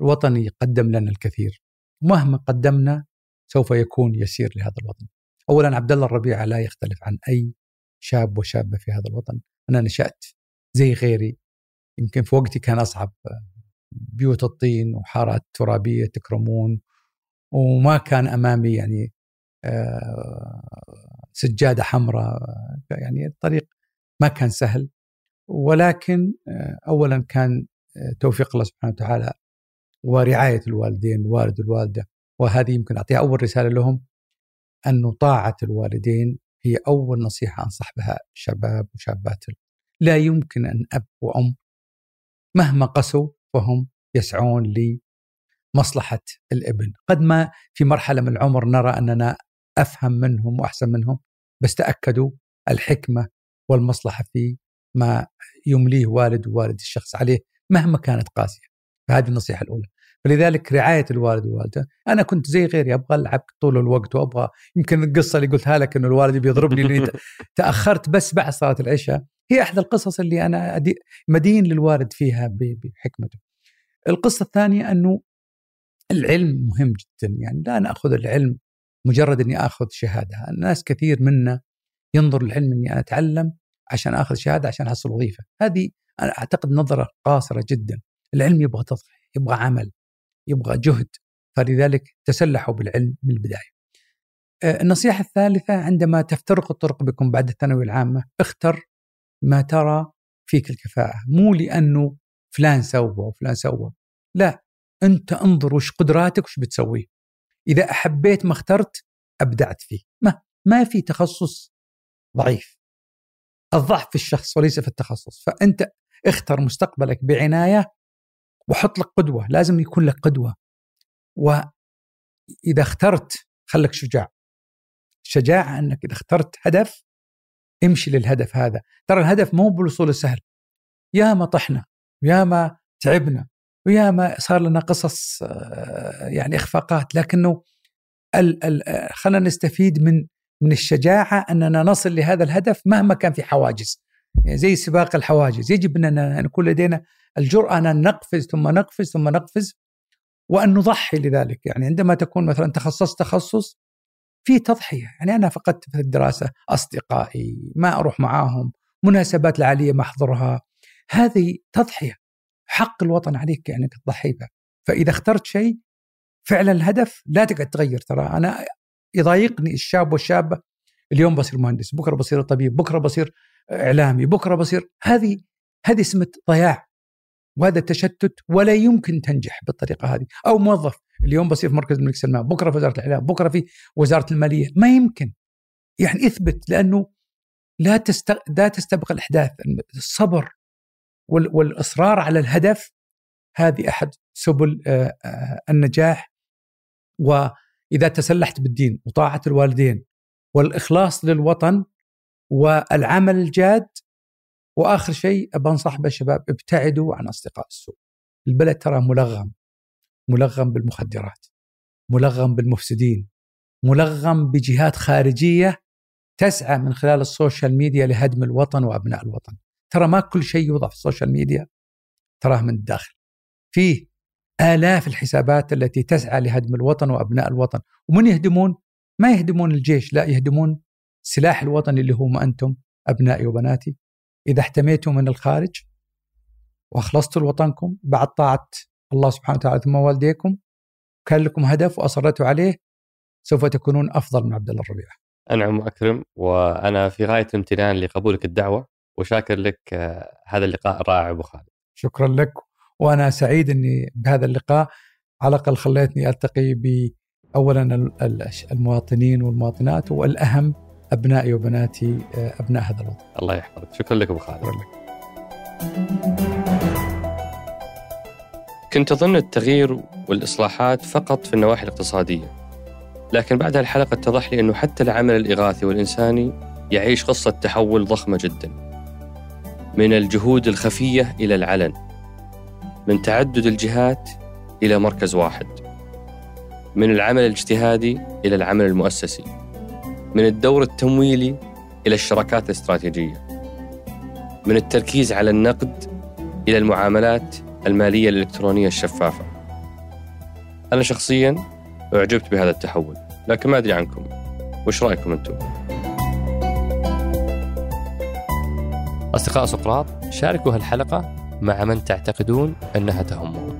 الوطن يقدم لنا الكثير. مهما قدمنا سوف يكون يسير لهذا الوطن. اولا عبد الله الربيعه لا يختلف عن أي شاب وشابة في هذا الوطن. أنا نشأت زي غيري يمكن في وقتي كان أصعب. بيوت الطين وحارات ترابية تكرمون وما كان أمامي يعني آه، سجادة حمراء يعني الطريق ما كان سهل. ولكن آه، اولا كان آه، توفيق الله سبحانه وتعالى ورعاية الوالدين الوالد والوالدة. وهذه يمكن أعطيها أول رسالة لهم أن طاعة الوالدين هي أول نصيحة أنصح بها شباب وشابات لا يمكن أن أب وأم مهما قسوا فهم يسعون لمصلحة الإبن. قد ما في مرحلة من العمر نرى أننا أفهم منهم وأحسن منهم بس تأكدوا الحكمة والمصلحة في ما يمليه والد ووالد الشخص عليه مهما كانت قاسية. فهذه النصيحة الأولى. فلذلك رعاية الوالد والوالده أنا كنت زي غيري أبغى ألعب طول الوقت وأبغى يمكن القصة اللي قلتها لك إنه الوالد بيضربني تأخرت بس بعد صلاة العشاء هي احدى القصص اللي أنا مدين للوالد فيها بحكمته. القصة الثانية أنه العلم مهم جدا يعني لا ناخذ العلم مجرد إني آخذ شهادة، الناس كثير منا ينظر للعلم إني أنا أتعلم عشان آخذ شهادة عشان أحصل وظيفة، هذه أنا أعتقد نظرة قاصرة جدا. العلم يبغى تضحية يبغى عمل يبغى جهد. فلذلك تسلحوا بالعلم من البداية. آه، النصيحة الثالثة عندما تفترق الطرق بكم بعد الثانوية العامة اختر ما ترى فيك الكفاءة. مو لأنه فلان سوى وفلان سوى. لا أنت انظر وش قدراتك وش بتسوي. إذا أحبيت ما اخترت أبدعت فيه. ما ما في تخصص ضعيف. الضعف في الشخص وليس في التخصص. فأنت اختر مستقبلك بعناية وحط لك قدوة. لازم يكون لك قدوة. وإذا اخترت خلك شجاع. شجاعة أنك إذا اخترت هدف امشي للهدف هذا. ترى الهدف مو بالوصول السهل. يا ما طحنا يا ما تعبنا ويا ما صار لنا قصص آه، يعني إخفاقات. لكنه آه، خلينا نستفيد من من الشجاعة أننا نصل لهذا الهدف مهما كان في حواجز. يعني زي سباق الحواجز. يجب أننا نكون لدينا الجرأة أن نقفز ثم نقفز ثم نقفز وأن نضحي لذلك. يعني عندما تكون مثلا تخصصت تخصص في تضحية. يعني أنا فقدت في الدراسة أصدقائي ما أروح معاهم مناسبات العالية ما أحضرها. هذه تضحية. حق الوطن عليك يعني تضحي به فإذا اخترت شيء فعلا الهدف لا تقعد تغير. ترى أنا يضايقني الشاب والشابه اليوم بصير مهندس بكرة بصير طبيب بكرة بصير إعلامي بكرة بصير هذه هذه اسمه ضياع. وهذا تشتت ولا يمكن تنجح بالطريقة هذه. أو موظف اليوم بصير في مركز الملك سلمان بكرة في وزارة الإعلام بكرة في وزارة المالية. ما يمكن. يعني إثبت لأنه لا تست... لا تستبق الأحداث الصبر وال... والإصرار على الهدف. هذه أحد سبل آه، آه، النجاح. وإذا تسلحت بالدين وطاعة الوالدين والإخلاص للوطن والعمل الجاد وآخر شيء بنصح بالشباب ابتعدوا عن أصدقاء السوء. البلد ترى ملغم ملغم بالمخدرات ملغم بالمفسدين ملغم بجهات خارجية تسعى من خلال ال social media لهدم الوطن وأبناء الوطن. ترى ما كل شيء يوضع في ال social media تراه من الداخل. فيه آلاف الحسابات التي تسعى لهدم الوطن وأبناء الوطن. ومن يهدمون؟ ما يهدمون الجيش لا يهدمون سلاح الوطن اللي هم أنتم أبنائي وبناتي. إذا احتميتوا من الخارج وأخلصتوا لوطنكم بعد طاعة الله سبحانه وتعالى ثم والديكم كان لكم هدف واصرتوا عليه سوف تكونون أفضل من عبد الله الربيع. أنعم وأكرم وأنا في غاية الامتنان لقبولك الدعوة وشاكر لك آه، هذا اللقاء الرائع أبو خالد. شكرا لك وأنا سعيد إني بهذا اللقاء على الأقل خليتني ألتقي ب اولا المواطنين والمواطنات والأهم أبنائي وبناتي آه، أبناء هذا الوطن. الله يحفظك، شكرا لك أبو خالد. شكرا لك. كنت أظن التغيير والإصلاحات فقط في النواحي الاقتصادية لكن بعد الحلقة اتضح لي أنه حتى العمل الإغاثي والإنساني يعيش قصة تحول ضخمة جدا من الجهود الخفية إلى العلن من تعدد الجهات إلى مركز واحد من العمل الاجتهادي إلى العمل المؤسسي من الدور التمويلي إلى الشراكات الاستراتيجية من التركيز على النقد إلى المعاملات المالية الإلكترونية الشفافة. أنا شخصيا أعجبت بهذا التحول لكن ما أدري عنكم. وش رأيكم أنتم؟ أصدقاء سقراط شاركوا هالحلقة مع من تعتقدون أنها تهمهم